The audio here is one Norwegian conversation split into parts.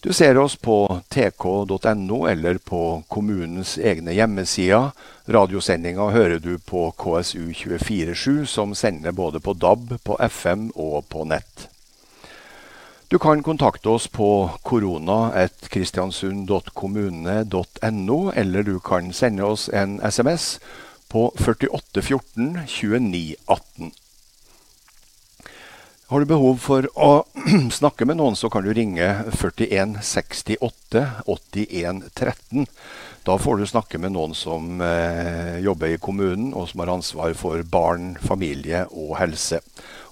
Du ser oss på tk.no eller på kommunens egne hjemmesider. Radiosendinga hører du på KSU247, som sender både på DAB, på FM og på nett. Du kan kontakte oss på korona.kristiansund.kommune.no, eller du kan sende oss en SMS på 4814 2918. Har du behov for å snakke med noen, så kan du ringe 41 68 81 13. Da får du snakke med noen som eh, jobber i kommunen, og som har ansvar for barn, familie og helse.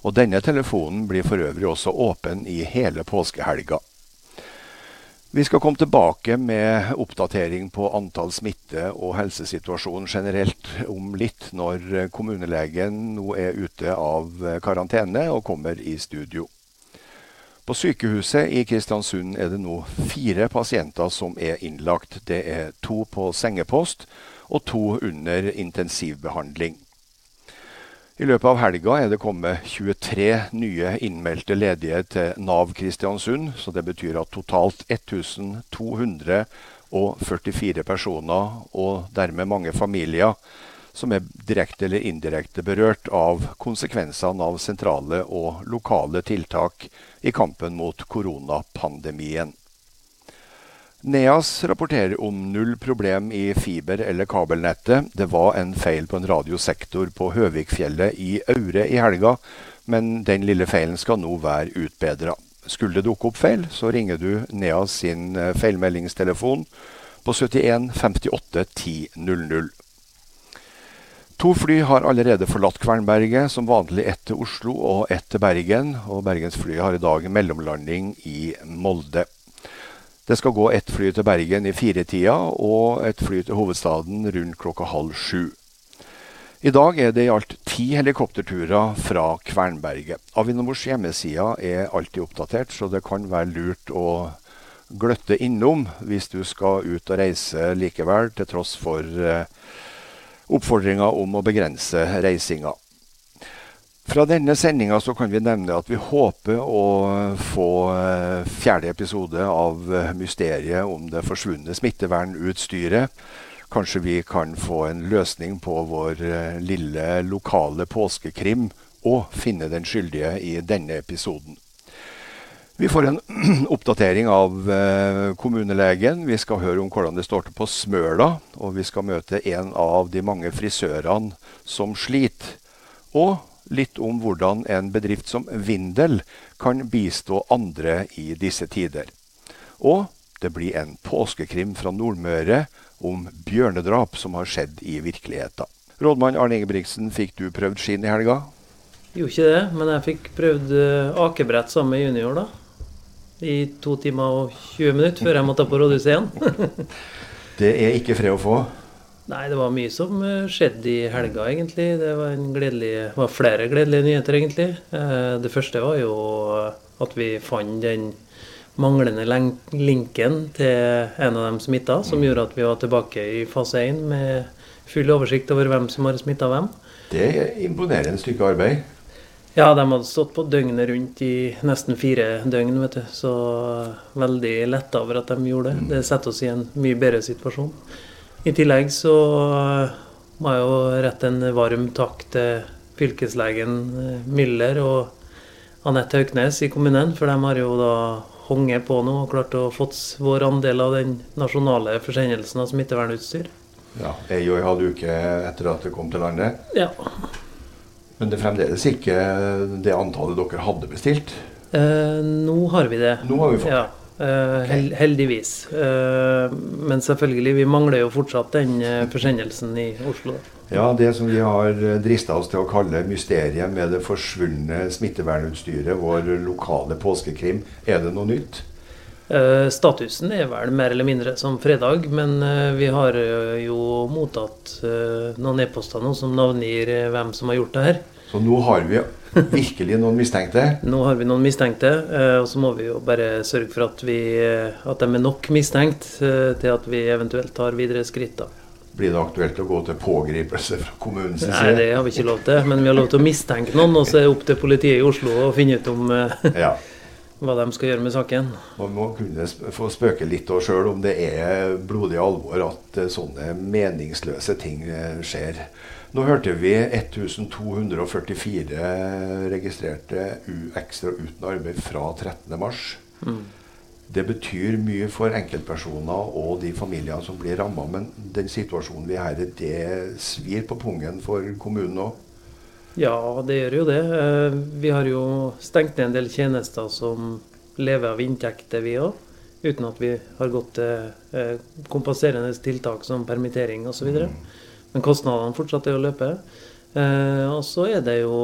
Og denne telefonen blir for øvrig også åpen i hele påskehelga. Vi skal komme tilbake med oppdatering på antall smitte og helsesituasjonen generelt om litt, når kommunelegen nå er ute av karantene og kommer i studio. På sykehuset i Kristiansund er det nå fire pasienter som er innlagt. Det er to på sengepost og to under intensivbehandling. I løpet av helga er det kommet 23 nye innmeldte ledige til Nav Kristiansund. Så det betyr at totalt 1244 personer, og dermed mange familier, som er direkte eller indirekte berørt av konsekvensene av sentrale og lokale tiltak i kampen mot koronapandemien. NEAS rapporterer om null problem i fiber- eller kabelnettet. Det var en feil på en radiosektor på Høvikfjellet i Aure i helga, men den lille feilen skal nå være utbedra. Skulle det dukke opp feil, så ringer du NEAS sin eh, feilmeldingstelefon på 71 58 10 00. To fly har allerede forlatt Kvernberget, som vanlig ett til Oslo og ett til Bergen. Og Bergens fly har i dag mellomlanding i Molde. Det skal gå ett fly til Bergen i firetida og et fly til hovedstaden rundt klokka halv sju. I dag er det i alt ti helikopterturer fra Kvernberget. Avinors hjemmeside er alltid oppdatert, så det kan være lurt å gløtte innom hvis du skal ut og reise likevel, til tross for eh, oppfordringa om å begrense reisinga. Fra denne sendinga kan vi nevne at vi håper å få eh, fjerde episode av eh, mysteriet om det forsvunne smittevernutstyret. Kanskje vi kan få en løsning på vår eh, lille lokale påskekrim, og finne den skyldige i denne episoden. Vi får en oppdatering av kommunelegen. Vi skal høre om hvordan det står til på Smøla. Og vi skal møte en av de mange frisørene som sliter. Og litt om hvordan en bedrift som Vindel kan bistå andre i disse tider. Og det blir en påskekrim fra Nordmøre om bjørnedrap som har skjedd i virkeligheten. Rådmann Arne Ingebrigtsen, fikk du prøvd skinn i helga? Gjorde ikke det, men jeg fikk prøvd uh, akebrett sammen med junior, da. I to timer og 20 minutter før jeg måtte på rådhuset igjen. det er ikke fred å få? Nei, det var mye som eh, skjedde i helga, egentlig. Det var, gledelig, var flere gledelige nyheter, egentlig. Eh, det første var jo at vi fant den manglende linken til en av dem smitta, som gjorde at vi var tilbake i fase 1 med full oversikt over hvem som har smitta hvem. Det imponerer en stykke arbeid. Ja, de hadde stått på døgnet rundt i nesten fire døgn, vet du. Så veldig letta over at de gjorde det. Mm. Det setter oss i en mye bedre situasjon. I tillegg så eh, må jeg jo rette en varm takk til fylkeslegen eh, Müller og Anette Hauknes i kommunen, for de har jo da honget på nå og klart å fått vår andel av den nasjonale forsendelsen av smittevernutstyr. Ja, Ei og ei halv uke etter at det kom til landet? Ja. Men det er fremdeles ikke det antallet dere hadde bestilt? Eh, nå har vi det. Nå har vi fått ja. Uh, heldigvis. Uh, men selvfølgelig, vi mangler jo fortsatt den uh, forsendelsen i Oslo. Ja, det som vi har drista oss til å kalle mysteriet med det forsvunne smittevernutstyret, vår lokale påskekrim, er det noe nytt? statusen er vel mer eller mindre som fredag, men vi har jo mottatt noen e-poster nå som navngir hvem som har gjort det her. Så nå har vi virkelig noen mistenkte? nå har vi noen mistenkte, eh, og så må vi jo bare sørge for at, vi, eh, at de er nok mistenkt eh, til at vi eventuelt tar videre skritt. da. Blir det aktuelt å gå til pågripelse fra kommunens side? Nei, det har vi ikke lov til. Men vi har lov til å mistenke noen, og så er det opp til politiet i Oslo å finne ut om, ja. hva de skal gjøre med saken. Man må kunne få spøke litt sjøl om det er blodig alvor at sånne meningsløse ting skjer. Nå hørte vi 1244 registrerte ekstra uten arbeid fra 13.3. Mm. Det betyr mye for enkeltpersoner og de familiene som blir ramma. Men den situasjonen vi er i, det svir på pungen for kommunen òg. Ja, det gjør jo det. Eh, vi har jo stengt ned en del tjenester som lever av inntekter, vi òg. Uten at vi har gått til eh, kompenserende tiltak som permittering osv. Mm. Men kostnadene fortsatte å løpe. Eh, og så er det jo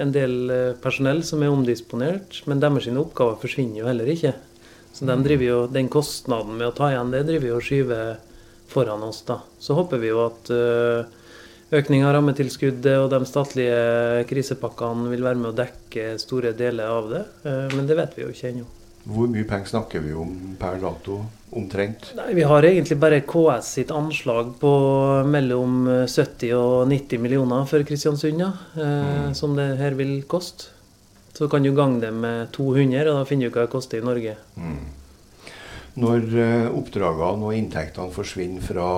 en del personell som er omdisponert, men deres oppgaver forsvinner jo heller ikke. Så de mm. jo, den kostnaden med å ta igjen det driver jo og skyver foran oss. da. Så håper vi jo at Økning av rammetilskuddet og de statlige krisepakkene vil være med å dekke store deler av det, eh, men det vet vi jo ikke ennå. Hvor mye penger snakker vi om per dato, omtrent? Nei, Vi har egentlig bare KS sitt anslag på mellom 70 og 90 millioner for Kristiansund, ja, eh, mm. som det her vil koste. Så kan du gange det med 200, og da finner du hva det koster i Norge. Mm. Når eh, oppdragene og inntektene forsvinner fra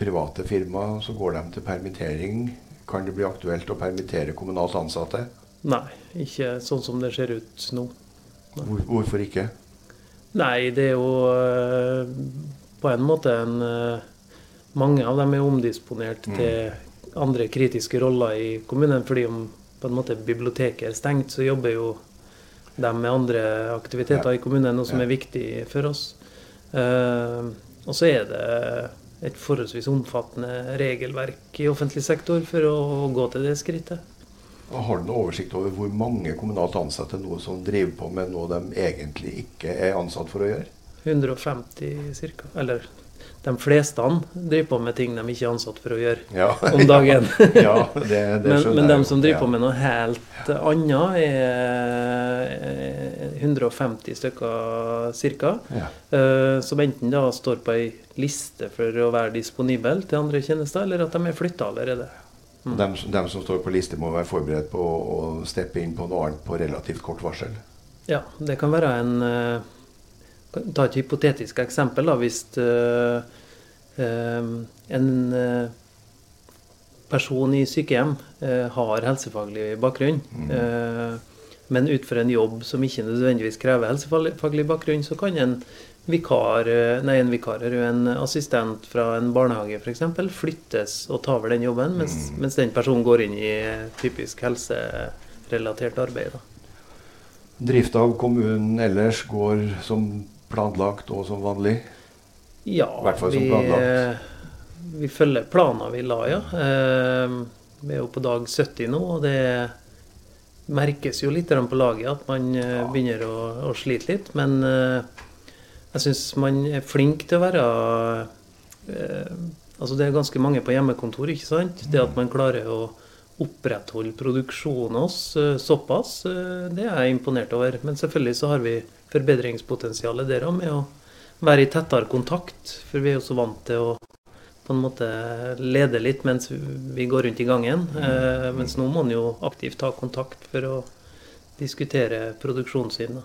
private firmaer, så går de til permittering. Kan det bli aktuelt å permittere kommunalt ansatte? Nei, ikke sånn som det ser ut nå. Hvor, hvorfor ikke? Nei, det er jo eh, på en måte en eh, Mange av dem er omdisponert mm. til andre kritiske roller i kommunen. fordi om på en måte biblioteket er stengt, så jobber jo de med andre aktiviteter ja. i kommunen, noe som ja. er viktig for oss. Uh, og så er det et forholdsvis omfattende regelverk i offentlig sektor for å gå til det skrittet. Har du noe oversikt over hvor mange kommunalt ansatte nå som driver på med noe de egentlig ikke er ansatt for å gjøre? 150 ca. Eller de fleste driver på med ting de ikke er ansatt for å gjøre ja, om dagen. ja, det, det men, men de som driver på med noe helt annet, er 150 stykker ca. Ja. Uh, som enten da står på ei liste for å være disponibel til andre tjenester, eller at de er flytta allerede. Mm. De, de, som står på liste, må være forberedt på å steppe inn på noe annet på relativt kort varsel? Ja, det kan være en uh, ta et hypotetisk eksempel. Da, hvis uh, en person i sykehjem har helsefaglig bakgrunn, mm. men utfører en jobb som ikke nødvendigvis krever helsefaglig bakgrunn, så kan en vikar, nei, en, vikar, en assistent fra en barnehage f.eks. flyttes og tar over den jobben, mens, mm. mens, den personen går inn i typisk helserelatert arbeid. Da. Drifta av kommunen ellers går som planlagt og som vanlig? Ja, vi, vi, følger planer vi la, ja. Eh, vi er jo på dag 70 nå, og det merkes jo litt på laget at man eh, ja. begynner å, å, slite litt. Men eh, jeg syns man er flink til å være Altså det er ganske mange på hjemmekontor, ikke sant. Det at man klarer å opprettholde produksjonen hos såpass, det er jeg imponert over. Men selvfølgelig så har vi forbedringspotensialet der òg, med å være i tettere kontakt. For vi er jo så vant til å på en måte lede litt mens vi går rundt i gangen. Eh, mens nå må man jo aktivt ta kontakt for å diskutere produksjonen sin. Da.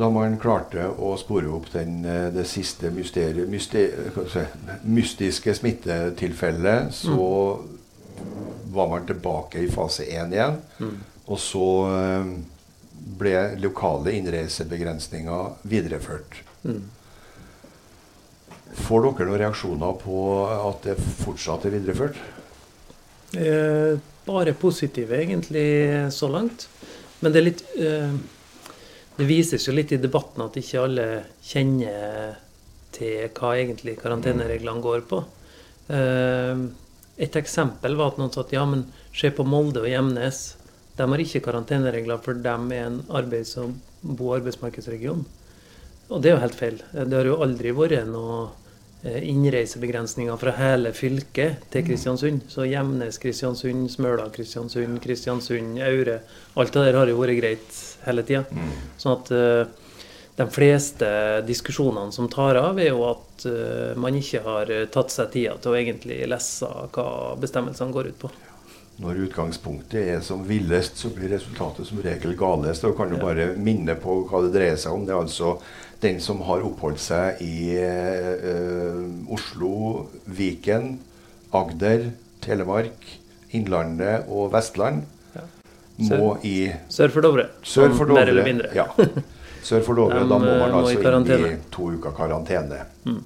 Da man klarte å spore opp den, eh, det siste mysterie, mysterie, mystiske smittetilfellet, så mm. var man tilbake i fase én igjen. Mm. Og så eh, ble lokale innreisebegrensninger videreført. Mm. Får dere noen reaksjoner på at det fortsatt er videreført? Eh, bare positive, egentlig, så langt. Men det er litt eh, Det vises jo litt i debatten at ikke alle kjenner til hva egentlig karantenereglene går på. Eh, et eksempel var at noen sa at ja, men se på Molde og Gjemnes. De har ikke karanteneregler, for de er en arbeids- og bo- og arbeidsmarkedsregion. Og det er jo helt feil. Det har jo aldri vært noe innreisebegrensninger fra hele fylket til Kristiansund. Så Gjemnes, Kristiansund, Smøla, Kristiansund, Kristiansund, Aure Alt det der har jo vært greit hele tida. Mm. Sånn at uh, de fleste diskusjonene som tar av, er jo at uh, man ikke har tatt seg tida til å egentlig lese hva bestemmelsene går ut på. når utgangspunktet er som villest, så blir resultatet som regel galest. Og kan jo bare minne på hva det dreier seg om. Det er altså den som har oppholdt seg i eh, Oslo, Viken, Agder, Telemark, Innlandet og Vestland, Ja. må i Sør for Dovre. Sør for Dovre, Mer eller mindre. Ja. Sør for Dovre, da må man eh, må i altså inn i to uker karantene. Mm.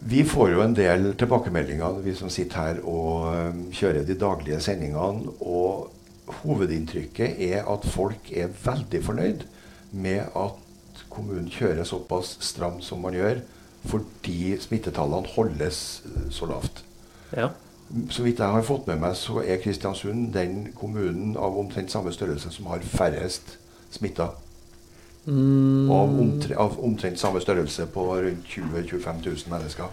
Vi får jo en del tilbakemeldinger, vi som sitter her og eh, kjører de daglige sendingene. Og hovedinntrykket er at folk er veldig fornøyd med at kommunen kjører såpass stramt som man gjør, fordi smittetallene holdes eh, så lavt. Ja. Så vidt jeg har fått med meg, så er Kristiansund den kommunen av omtrent samme størrelse som har færrest smitta. Mm, Av, omtre, av omtrent samme størrelse på rundt 20 000-25 000 mennesker.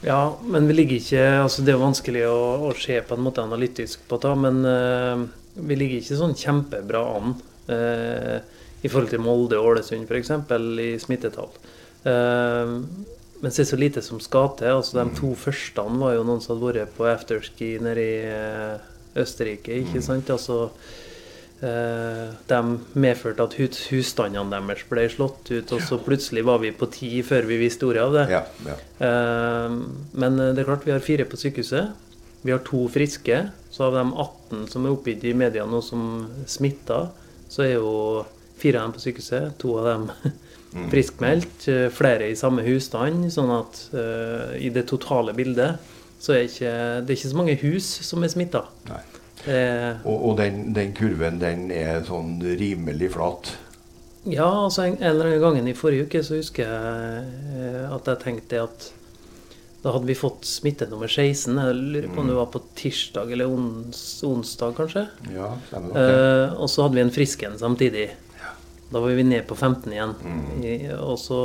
ja, men vi ligger ikke altså Det er vanskelig å, å se på en måte analytisk på det, men uh, vi ligger ikke sånn kjempebra an eh, i forhold til Molde og Ålesund f.eks. i smittetall. Eh, men det er så lite som skal til. altså De to første var jo noen som hadde vært på afterski nede i eh, Østerrike. ikke sant? Altså Eh, de medførte at hus, husstandene deres ble slått ut, og så plutselig var vi på ti før vi visste ordet av det. Ja, ja. Men det er klart vi har fire på sykehuset. Vi har to friske. Så av de 18 som er oppgitt i media nå som smitta, så er jo fire av dem på sykehuset. To av dem friskmeldt. Flere i samme husstand. Sånn at uh, i det totale bildet så er ikke, det er ikke så mange hus som er smitta. Eh, Og, og den, den kurven den er sånn rimelig flat. Ja, altså en, en eller annen gang i forrige uke så husker jeg eh, at jeg tenkte at da hadde vi fått smitte nummer 16. Jeg lurer på om det var på tirsdag eller ons, onsdag, kanskje. Ja, stemmer nok. Eh, og så hadde vi en frisk en samtidig. Da var vi ned på 15 igjen. Mm. Og så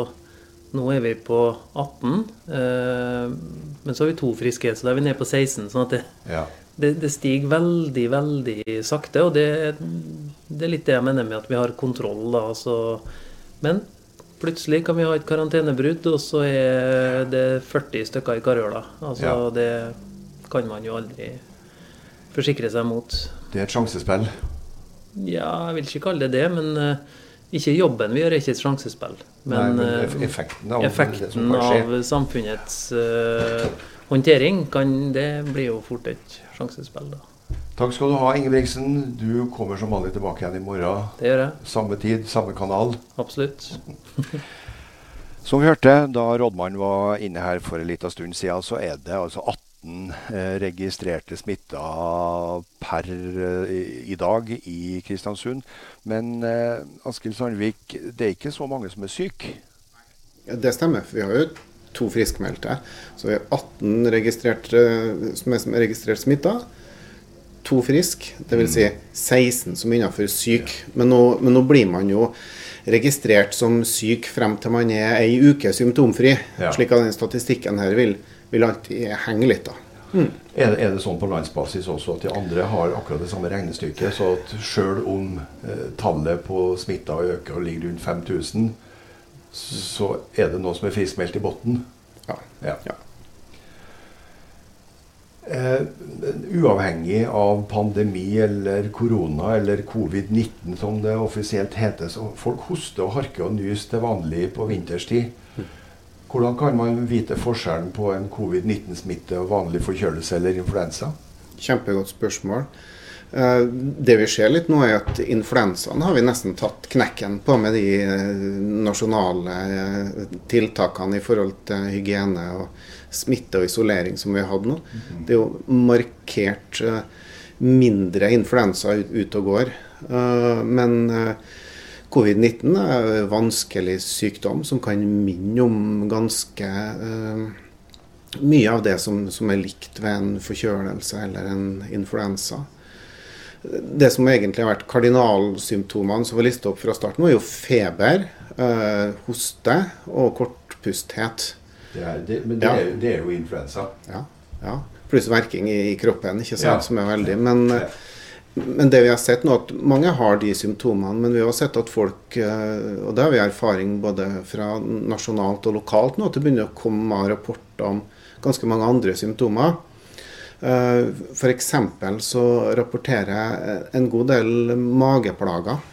Nå er vi på 18. Eh, men så har vi to friske, så da er vi ned på 16. sånn at det, Ja. det, det stiger veldig, veldig sakte. Og det, det er litt det jeg mener med at vi har kontroll. Da, altså. Men plutselig kan vi ha et karantenebrudd, og så er det 40 stykker i Karøla. Altså, Ja. Det kan man jo aldri forsikre seg mot. Det er et sjansespill. Ja, jeg vil ikke kalle det det, men eh, ikke jobben vi gjør, er ikke et sjansespill. Men, Nei, men eh, effekten av effekten av samfunnets uh, håndtering, kan, det blir jo fort et sjansespill, da. Takk skal du ha, Ingebrigtsen. Du kommer som vanlig tilbake igjen i morgen. Det gjør jeg. Samme tid, samme kanal. Absolutt. Som vi hørte da rådmannen var inne her for en liten stund siden, så er det altså 18 eh, registrerte smitta per eh, i, dag i Kristiansund. Men eh, Askild Sandvik, det er ikke så mange som er syke. Ja, det stemmer. Vi har jo to friskmeldte. Så vi har 18 registrert, som er som er registrert smitta. To friske, dvs. Si 16 som er innenfor syk. Men nå, men nå blir man jo registrert som syk frem til man er ei uke symptomfri. Ja. Slik at den statistikken her vil, vil alltid henge litt. da. Er, det- er det sånn på landsbasis også at de andre har akkurat det samme regnestykket? Så at sjøl om eh, tallet på smitta øker og ligger rundt 5000, så er det noe som er friskmeldt i bunnen? Ja. Ja. Ja. Eh, uavhengig av pandemi eller korona eller covid-19 som det offisielt heter, så folk hoster og harker og nys til vanlig på vinterstid. Hvordan kan man vite forskjellen på en covid-19-smitte og vanlig forkjølelse eller influensa? Kjempegodt spørsmål. Eh, Det vi ser litt nå, er at influensaen har vi nesten tatt knekken på med de eh, nasjonale eh, tiltakene i forhold til hygiene og smitte og isolering som vi har hatt nå. Det er jo markert mindre influensa ut- ute og går. Men covid-19 er en vanskelig sykdom som kan minne om ganske uh, mye av det som, som er likt ved en forkjølelse eller en influensa. Det som egentlig har vært kardinalsymptomene som var listet opp fra starten, var jo feber, uh, hoste og kortpusthet. Det er, det, men det, Ja. er, det er jo influensa. Ja, ja. Pluss verking i, i kroppen, ikke sant, Ja. som er veldig Men, eh, men det vi har sett nå, at mange har de symptomene, men vi har sett at folk eh, Og det har vi erfaring både fra nasjonalt og lokalt nå, at det begynner å komme rapporter om ganske mange andre symptomer. F.eks. så rapporterer jeg en god del mageplager.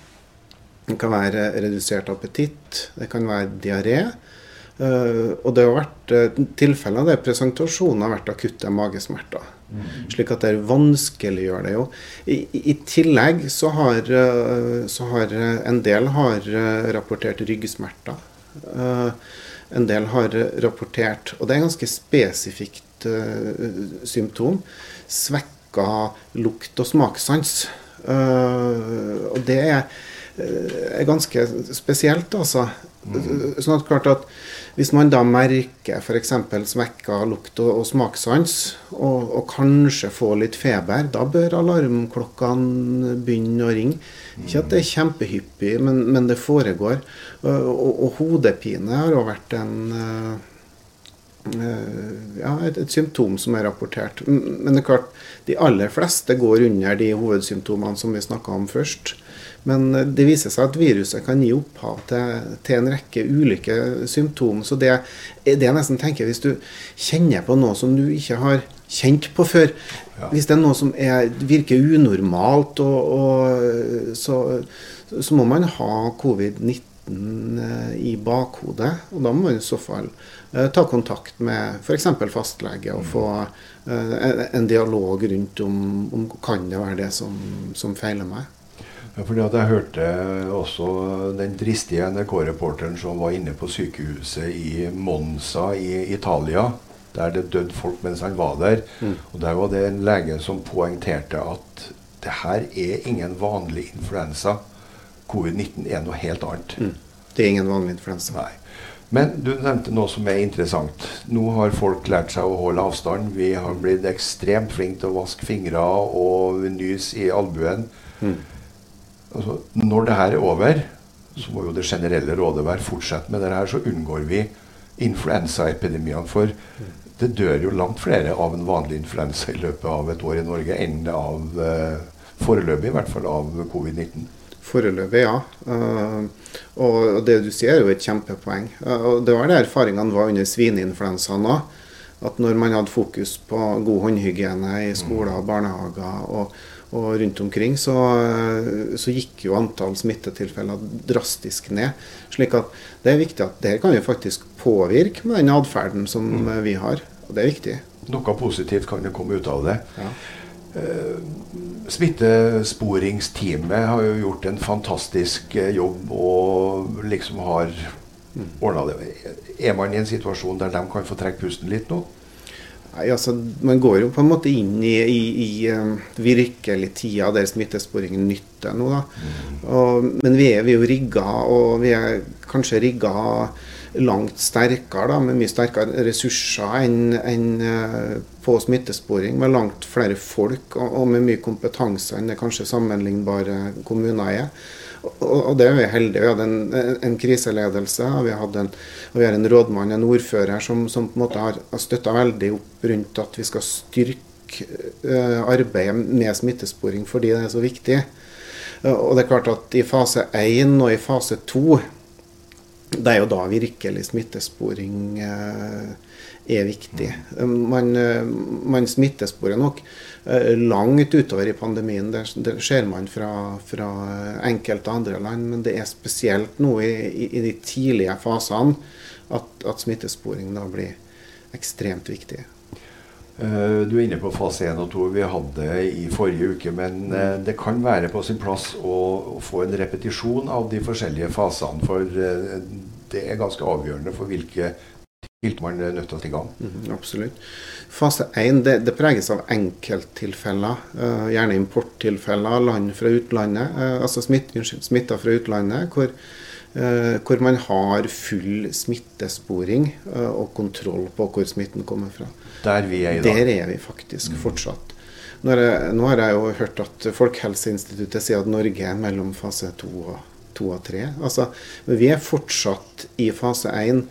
Det kan være redusert appetitt, det kan være diaré. Og det har vært tilfeller der presentasjonen har vært akutte magesmerter. Slik at det vanskeliggjør det jo. I, I, tillegg så har, eh, så har, en del har eh, rapportert ryggsmerter. Eh, en del har rapportert, og det er ganske spesifikt symptom, svekka lukt- og smakssans. og det er, er ganske spesielt, altså. Mm. Sånn at klart at hvis man da merker f.eks. svekka lukt- og, og smakssans, og, og, kanskje får litt feber, da bør alarmklokkene begynne å ringe. Ikke at det er kjempehyppig, men, men det foregår. Og, og hodepine har òg vært en uh, ja, et, et, symptom som er rapportert. Men det er klart, de aller fleste går under de hovedsymptomene som vi snakka om først. Men eh, det viser seg at viruset kan gi opphav til, til en rekke ulike symptomer. Så det, det jeg nesten tenker, hvis du kjenner på noe som du ikke har kjent på før, ja. hvis det er noe som er, virker unormalt, og, og, så, så, må man ha covid-19 eh, i bakhodet. Og da må man i så fall uh, ta kontakt med f.eks. fastlege og få eh, en dialog rundt om, om kan det være det som, som feiler meg. Ja, fordi at Jeg hørte også den dristige NRK-reporteren som var inne på sykehuset i Monza i Italia. Der det døde folk mens han var der. Mm. Og Der var det en lege som poengterte at det her er ingen vanlig influensa. Covid-19 er noe helt annet. Mm. Det er ingen vanlig influensa. Nei. Men du nevnte noe som er interessant. Nå har folk lært seg å holde avstand. Vi har blitt ekstremt flinke til å vaske fingre og nys i albuen. Mm. Altså, når det her er over, så må jo det generelle rådet være fortsett med det her, så unngår vi influensaepidemiene. For det dør jo langt flere av en vanlig influensa i løpet av et år i Norge enn av eh, foreløpig i hvert fall av covid-19. Foreløpig, ja. Uh, og det du sier, er jo et kjempepoeng. Uh, og Det var det erfaringene var under svineinfluensaen òg. At når man hadde fokus på god håndhygiene i skoler og barnehager, og, og rundt omkring, så, så, gikk jo antall smittetilfeller drastisk ned. slik at det er viktig at det kan jo faktisk påvirke med den atferden som mm. vi har. Og det er viktig. Noe positivt kan jo komme ut av det. Ja. Uh, smittesporingsteamet har jo gjort en fantastisk eh, jobb og liksom har mm. ordna det. Er man i en situasjon der de kan få trekke pusten litt nå? Nei, altså, Man går jo på en måte inn i, i, i um, virkelig tida der smittesporingen nytter nå. da. Mm. Og, men vi er, vi er jo rigga, og vi er kanskje rigga langt sterkere, da, med mye sterkere ressurser enn en, uh, på smittesporing. Med langt flere folk og, og med mye kompetanse enn det kanskje sammenlignbare kommuner er. Og det er vi heldige. Vi hadde en, en kriseledelse, og vi, en, og vi har en rådmann, en ordfører, som, som på en måte har, har støtta veldig opp rundt at vi skal styrke uh, arbeidet med smittesporing fordi det er så viktig. Uh, og det er klart at i fase 1 og i fase 2, det er jo da virkelig smittesporing uh, er viktig. Man, man smittesporer nok Eh, langt utover i pandemien. Det, det ser man fra, fra, enkelte andre land, men det er spesielt nå i, i, i de tidlige fasene at, at smittesporing da blir ekstremt viktig. Eh, du er inne på fase 1 og 2. Vi hadde i forrige uke. Men eh, det kan være på sin plass å, få en repetisjon av de forskjellige fasene. For det er ganske avgjørende for hvilke man er nødt til å sette i. Mm, absolutt. Fase 1 det, det, preges av enkelttilfeller, uh, gjerne importtilfeller, land fra utlandet, uh, altså smitt, smitta fra utlandet, hvor, uh, hvor, man har full smittesporing og kontroll på hvor smitten kommer fra. Der vi er. Der er vi faktisk mm. fortsatt. Jeg, nå har jeg jo hørt at Folkehelseinstituttet sier at Norge er mellom fase 2 og, 2 og 3. Altså, men vi er fortsatt i fase 1.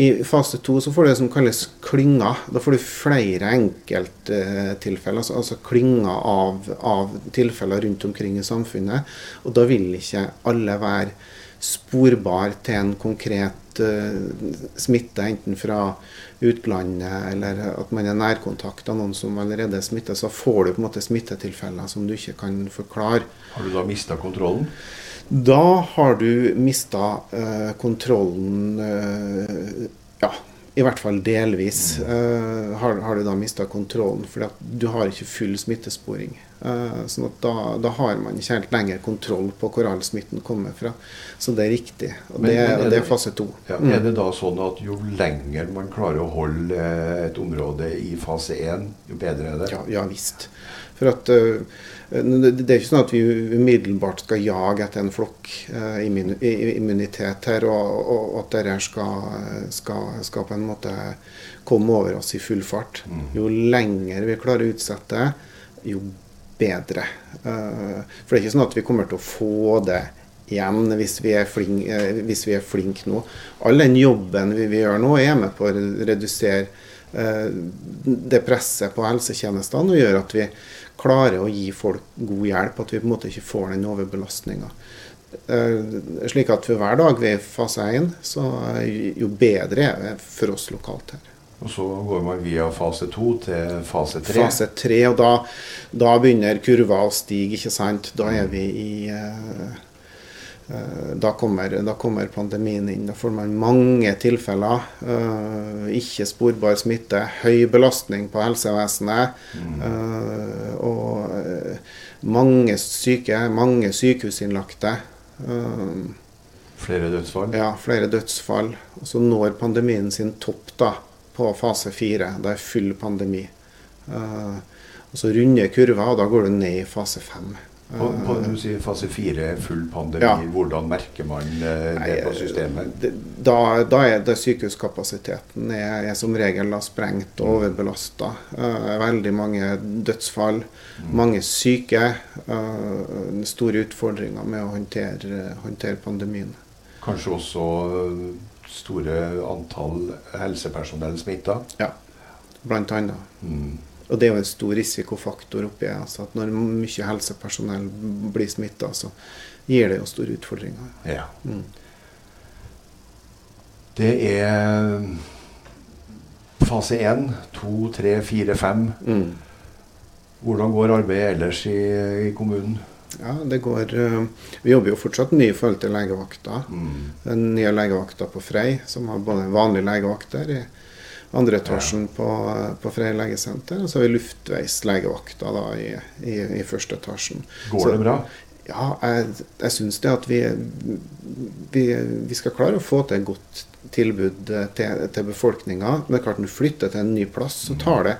I fase to så får du det som kalles klynger. Da får du flere enkelttilfeller, altså, altså klynger av, av, tilfeller rundt omkring i samfunnet. Og da vil ikke alle være sporbar til en konkret uh, smitte enten fra utlandet eller at man er nærkontakt av noen som allerede er smittet, så får du på en måte smittetilfeller som du ikke kan forklare. Har du da mista kontrollen? Da har du mista eh, kontrollen eh, Ja, i hvert fall delvis. eh, har, har, du da mista kontrollen, for du har ikke full smittesporing. Eh, sånn at da, da, har man ikke helt lenger kontroll på hvor all smitten kommer fra. Så det er riktig. Og men, det, men er, det, er fase to. Ja, mm. Er det da sånn at jo lenger man klarer å holde eh, et område i fase én, jo bedre er det? Ja, ja visst. For at uh, det er ikke sånn at vi umiddelbart skal jage etter en flokkimmunitet immunitet her, og, at dette skal, skal, skal, på en måte komme over oss i full fart. Mm. Jo lenger vi klarer å utsette, jo bedre. Eh, for det er ikke sånn at vi kommer til å få det igjen hvis vi er flinke eh, flink nå. All den jobben vi, vi gjør nå, er med på å redusere det presset på helsetjenestene og gjør at vi klarer å gi folk god hjelp, at vi på en måte ikke får den overbelastninga. Eh, slik at for hver dag vi er i fase 1, så jo bedre er det for oss lokalt her. Og så går man via fase 2 til fase 3? Fase 3, og da, da begynner kurva å stige, ikke sant. Da er vi i Eh, da kommer, da kommer, pandemien inn. Da får man mange tilfeller. Uh, ikke sporbar smitte, høy belastning på helsevesenet. Mm. Uh, og uh, mange syke, mange sykehusinnlagte. flere dødsfall? Ja, flere dødsfall. Og så når pandemien sin topp da, på fase fire. Det er full pandemi. og så runder kurva, og da går du ned i fase fem. På, på du sier fase fire, full pandemi. Ja. Hvordan merker man det det på systemet? Da, da er det sykehuskapasiteten er, er som regel sprengt og overbelasta. Uh, veldig mange dødsfall. Mm. Mange syke. Uh, store utfordringer med å håndtere, håndtere pandemien. Kanskje også store antall helsepersonell smitta? Ja, blant annet. Mm. Og det er jo en stor risikofaktor oppi altså at Når mye helsepersonell blir smitta, så gir det jo store utfordringer. Ja. Mm. Det er fase én, to, tre, fire, fem. Mm. Hvordan går arbeidet ellers i, i, kommunen? Ja, det går uh, Vi jobber jo fortsatt mye i forhold til legevakta. Mm. Den nye legevakta på Frei, som har både vanlige legevakter i andre etasjen på, på Frei legesenter. Og så har vi luftveislegevakta da i, i, i, første etasjen. Går så, det bra? Ja, jeg, jeg syns det at vi, vi, vi, skal klare å få til et godt tilbud til, til befolkninga. Men det er klart når du flytter til en ny plass, så tar det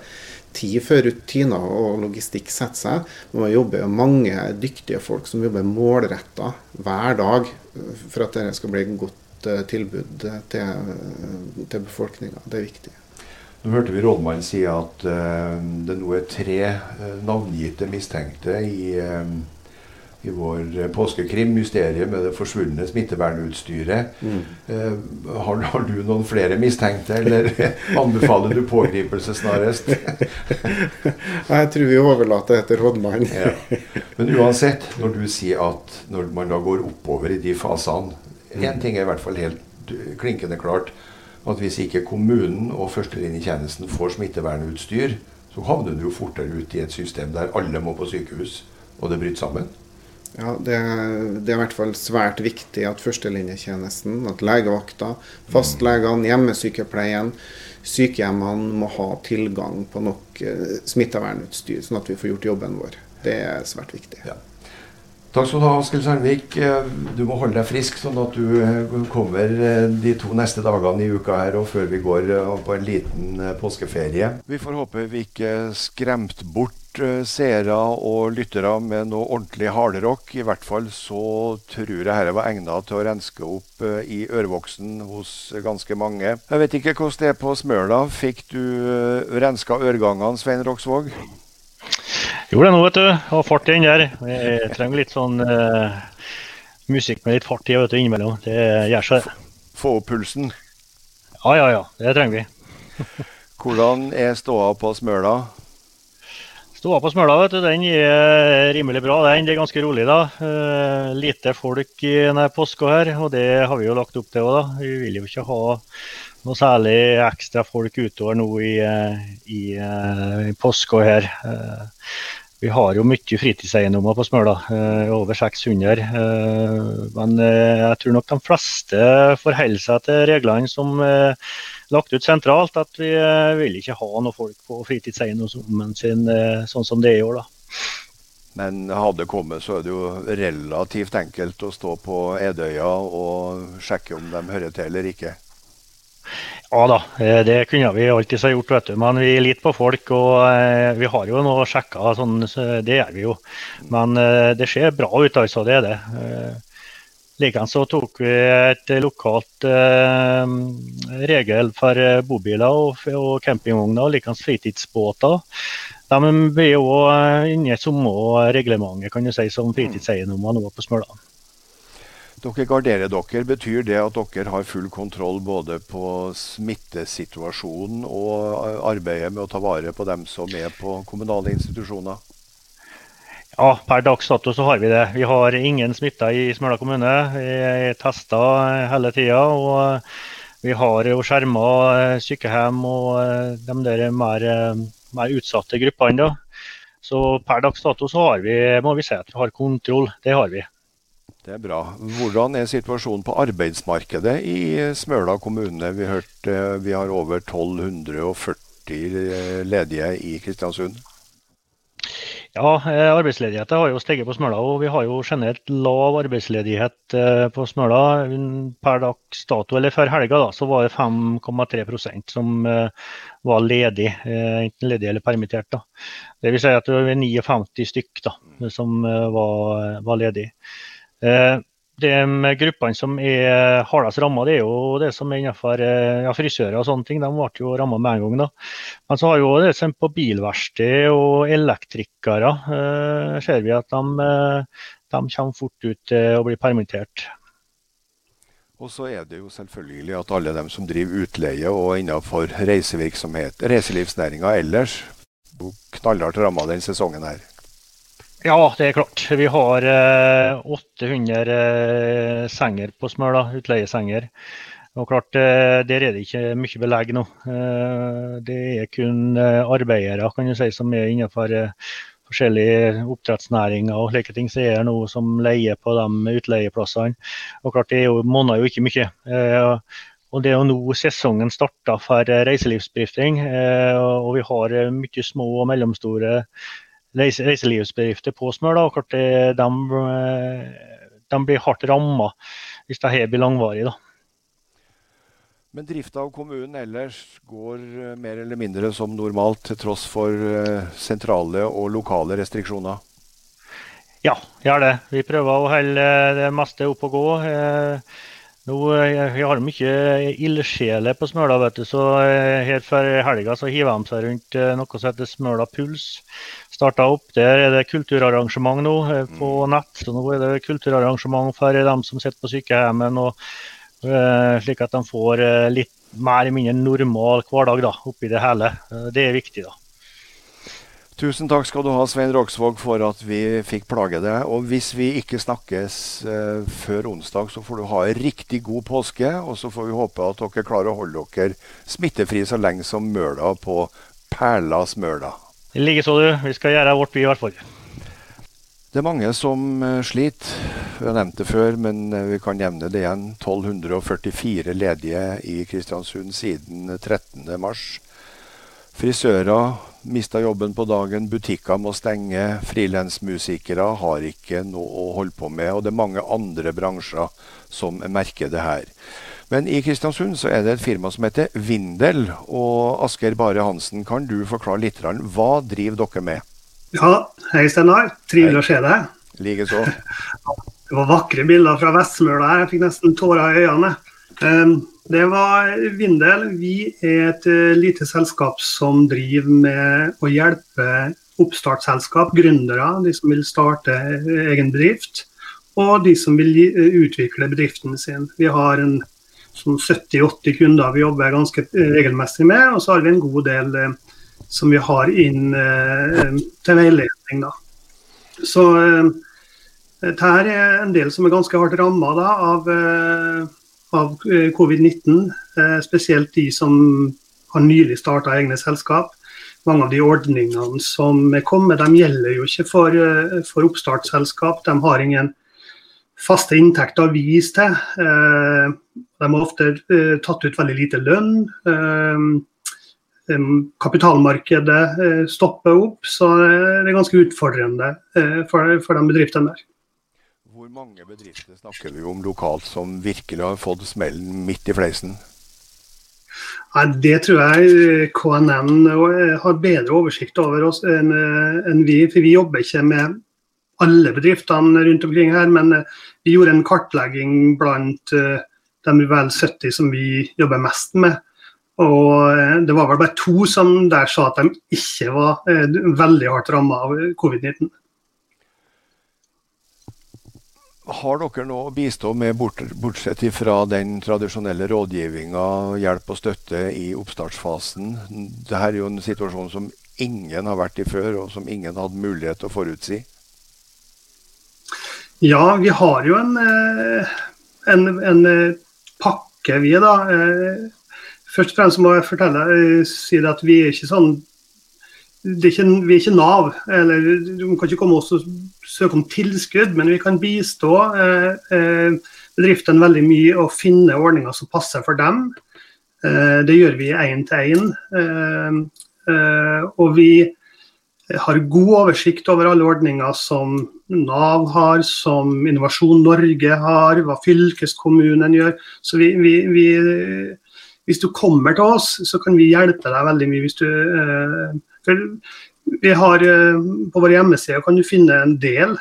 tid før rutiner og logistikk setter seg. Man jobber mange dyktige folk som jobber målretta hver dag for at det skal bli et godt eh, tilbud til, til befolkninga. Det er viktig. Nå hørte vi rådmannen si at uh, det nå er tre uh, navngitte mistenkte i, uh, i vår påskekrim, mysteriet med det forsvunne smittevernutstyret. Mm. Har, har, du noen flere mistenkte, eller anbefaler du pågripelse snarest? Jeg tror vi overlater det til rådmannen. ja. Men uansett, når du sier at når man da går oppover i de fasene Én ting er i hvert fall helt klinkende klart at hvis ikke kommunen og førstelinjetjenesten får smittevernutstyr, så havner du jo fortere ut i et system der alle må på sykehus, og det bryter sammen. Ja, det, det, er i hvert fall svært viktig at førstelinjetjenesten, at legevakta, fastlegene, hjemmesykepleien, sykehjemmene må ha tilgang på nok eh, smittevernutstyr, sånn at vi får gjort jobben vår. Det er svært viktig. Ja. Takk skal du ha, Askild Sandvik. Eh, du må holde deg frisk, sånn at du eh, kommer eh, de to neste dagene i uka her og før vi går på en liten påskeferie. Vi får håpe vi ikke skremte bort seere og lyttere med noe ordentlig hardrock. I hvert fall så tror jeg dette var egnet til å renske opp i ørevoksen hos ganske mange. Jeg vet ikke hvordan det er på Smøla. Fikk du renska øregangene, Svein Roksvåg? Gjorde det nå, vet du. og fart igjen der. Jeg trenger litt sånn uh, musikk med litt fart i vet du, innimellom. Det gjør seg, Få opp pulsen? Ja, ja, ja. Det trenger vi. Hvordan er ståa på Smøla? Ståa på Smøla vet du, den er rimelig bra. Den er ganske rolig. da. Uh, lite folk i denne påska her, og det har vi jo lagt opp til òg. Vi vil jo ikke ha noe særlig ekstra folk utover nå i, eh, i, i påska her. Vi har jo mye fritidseiendommer på Smøla, over 600. Men jeg tror nok de fleste forholder seg til reglene som er lagt ut sentralt at vi eh, vil ikke ha noen folk på fritidseiendommen sin eh, sånn som det er i år. da. Men hadde det kommet, så er det jo relativt enkelt å stå på Edøya og sjekke om de hører til eller ikke. Ja da, eh, det kunne vi alltid ha gjort, vet du. Men vi er litt på folk. Og vi har jo noe sjekka, sånn, det gjør vi jo. Men det ser bra ut, altså. Det er det. Likeens så tok vi et lokalt eh, regel for eh, bobiler og, og campingvogner og likeens fritidsbåter. De blir jo eh, inne i samme reglementet kan du si, som fritidseiendommer nå på Smøla. Dere garderer dere. Betyr det at dere har full kontroll både på smittesituasjonen og arbeidet med å ta vare på dem som er på kommunale institusjoner? Ja, per dags dato så har vi det. Vi har ingen smitta i Smøla kommune. Vi er testa hele tida. Og vi har jo skjerma eh, sykehjem og eh, de der mer, eh, mer utsatte gruppene. Så per dags dato så har vi, må vi si at vi har kontroll. Det har vi. Det er bra. Hvordan er situasjonen på arbeidsmarkedet i Smøla kommune? Vi, hørte, vi har over 1240 ledige i Kristiansund. Ja, eh, arbeidsledigheten har jo steget på Smøla. Og vi har jo generelt lav arbeidsledighet eh, på Smøla. Per dags dato, eller før helga, da, så var det 5,3% som eh, var ledig. Enten ledig eller permittert. da. Det vil si at det var 59 stykk da, som var, var ledig de gruppene som er hardest ramma, det er jo det som er innenfor eh, ja, frisører og sånne ting. De ble jo ramma med en gang. da. Men så har jo det som på bilverksted og elektrikere, eh, ser vi at de, eh, de kommer fort ut eh, og blir permittert. Og så er det jo selvfølgelig at alle dem som driver utleie og innenfor reisevirksomhet, reiselivsnæringa ellers, knallhardt ramma den sesongen her. Ja, det er klart. Vi har eh, 800 eh, senger på Smøla, utleiesenger. Og klart, eh, Der er det ikke mye belegg nå. Eh, det er kun eh, arbeidere kan du si, som er innenfor eh, forskjellige oppdrettsnæringer og slike ting som er noe som leier på de utleieplassene. Og klart, Det er monner jo ikke mye. Og Det er jo nå sesongen starter for reiselivsbedrifter. Og vi har mye små og mellomstore reiselivsbedrifter på Smør. Da, og de, de, blir hardt ramma hvis det her blir langvarig. Da. Men drifta av kommunen ellers går eh, mer eller mindre som normalt, til tross for eh, sentrale og lokale restriksjoner? Ja, gjør det. Vi prøver å holde det meste opp og gå. Eh, nå, vi har mye ildsjeler på Smøla, vet du, så her før helga så hiver de seg rundt noe som heter Smøla Puls starta opp. Der er det kulturarrangement nå eh, på mm. nett. Så nå er det kulturarrangement for dem som sitter på sykehjemmet, uh, slik at de får uh, litt mer eller mindre normal hverdag da, oppi det hele. Det er viktig, da. Tusen takk skal du ha, Svein Roksvåg, for at vi fikk plage deg. Og hvis vi ikke snakkes eh, før onsdag, så får du ha en riktig god påske. Og så får vi håpe at dere klarer å holde dere smittefri så lenge som møla på Perla Smøla. Likeså, du. Vi skal gjøre vårt, vi i hvert fall. Det er mange som eh, sliter. Vi har nevnt det før, men eh, vi kan nevne det igjen. 1244 ledige i Kristiansund siden 13.3. Frisører mista jobben på dagen, butikker må stenge, frilansmusikere har ikke noe å holde på med. Og det er mange andre bransjer som merker det her. Men i Kristiansund så er det et firma som heter Vindel. Og Asker Bare Hansen, kan du forklare litt hva driver dere med? Ja, hei Steinar. Trivelig å se deg. Likeså. Det var vakre bilder fra Vestmøla. Jeg fikk nesten tårer i øynene. Ehm, det var Vindel. Vi er et eh, lite selskap som driver med å hjelpe oppstartsselskap, gründere, de som vil starte egen bedrift, og de som vil utvikle bedriften sin. Vi har en sånn 70-80 kunder vi jobber ganske regelmessig med. Og så har vi en god del eh, som vi har inn til veiledning. Da. Så dette er en del som er ganske hardt ramma av, av covid-19. Spesielt de som har nylig starta egne selskap mange av de ordningene som er kommet, de gjelder jo ikke for, eh, for oppstartsselskap. De har ingen faste inntekter å vise til. Eh, de har ofte eh, tatt ut veldig lite lønn. Kapitalmarkedet stopper opp, så det er ganske utfordrende for, for de bedriftene der. Hvor mange bedrifter snakker vi om lokalt som virkelig har fått smellen midt i fleisen? Nei, Det tror jeg KNN har bedre oversikt over oss enn vi. For vi jobber ikke med alle bedriftene rundt omkring her, men vi gjorde en kartlegging blant eh, de vel 70 som vi jobber mest med. Og eh, det var vel bare to som der sa at de ikke var eh, veldig hardt ramma av covid-19. Har dere noe å bistå med, bortsett fra den tradisjonelle rådgivninga, hjelp og støtte i oppstartsfasen? Dette er jo en situasjon som ingen har vært i før, og som ingen hadde mulighet til å forutsi. Ja, vi har jo en, eh, en, en eh, pakke, vi da. Eh, først og fremst må jeg fortelle, si at vi er ikke sånn er ikke, vi er ikke Nav. eller Du kan ikke komme oss og søke om tilskudd, men vi kan bistå bedriftene veldig mye og finne ordninger som passer for dem. Det gjør vi én til én. Og vi har god oversikt over alle ordninger som Nav har, som Innovasjon Norge har, hva fylkeskommunen gjør. Så vi, vi, vi, hvis du kommer til oss, så kan vi hjelpe deg veldig mye. hvis du eh, for vi har, eh, På vår hjemmeside kan du finne en del,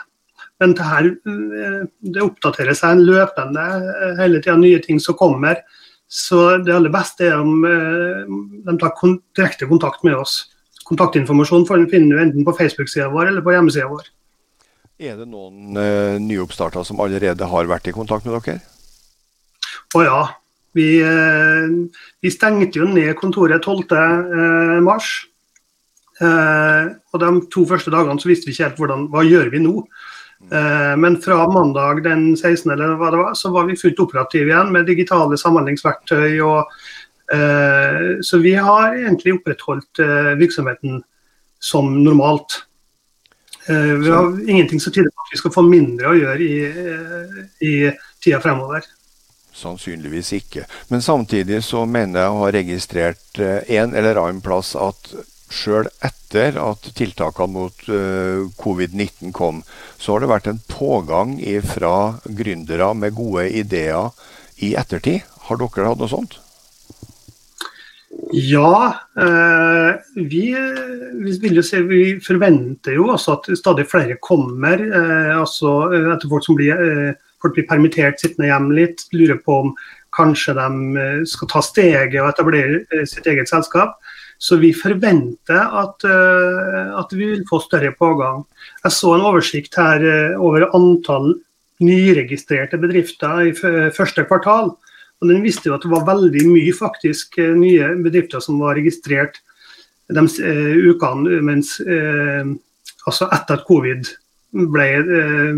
men det, her, eh, det oppdaterer seg en løpende hele tida nye ting som kommer. Så det aller beste er om de tar direkte kontakt med oss. Kontaktinformasjon finner du enten på Facebook-sida vår eller på hjemmesida vår. Er det noen eh, nyoppstarter som allerede har vært i kontakt med dere? Å ja. Vi, eh, vi, stengte jo ned kontoret 12.3. Eh, Eh, og De to første dagene så visste vi ikke helt hvordan, hva gjør vi nå. Eh, men fra mandag den 16. eller hva det var, så var vi fullt operative igjen med digitale samhandlingsverktøy. Og, eh, så vi har egentlig opprettholdt eh, virksomheten som normalt. Eh, vi har ingenting som tyder på at vi skal få mindre å gjøre i, eh, i tida fremover. Sannsynligvis ikke. Men samtidig så mener jeg å ha registrert en eller annen plass at sjøl etter at tiltakene mot uh, covid-19 kom, så har det vært en pågang fra gründere med gode ideer i ettertid. Har dere hatt noe sånt? Ja, eh, vi, vi, se, vi, forventer jo også at stadig flere kommer. Eh, altså etter folk som blir, eh, folk blir permittert sittende hjemme litt, lurer på om kanskje de eh, skal ta steget og etablere eh, sitt eget selskap. Så vi forventer at, eh, at, vi vil få større pågang. Jeg så en oversikt her eh, over antall nyregistrerte bedrifter i første kvartal. Og Den viste jo at det var veldig mye faktisk eh, nye bedrifter som var registrert de ukene mens, altså etter at covid ble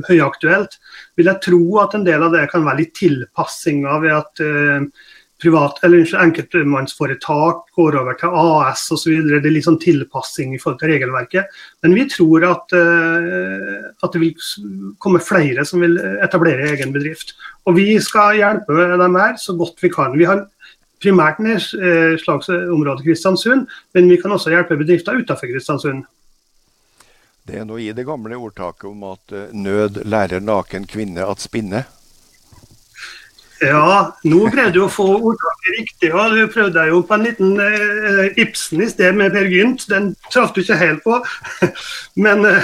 høyaktuelt. Vil jeg tro at en del av det kan være litt tilpassinger ved at privat, eller enkeltmannsforetak går over til AS osv. Det er litt sånn tilpassing i forhold til regelverket. Men vi tror at, uh, at, det vil komme flere som vil etablere egen bedrift. Og vi skal hjelpe dem her så godt vi kan. Vi har primært nedslagsområdet Kristiansund, men vi kan også hjelpe bedrifter utenfor Kristiansund. Det er noe i det gamle ordtaket om at eh, nød lærer naken kvinne at spinne. Ja, nå prøvde du å få ordtaket riktig. og Du prøvde deg jo på en liten eh, Ibsen i sted med Per Gynt. Den traff du ikke helt på. Men eh,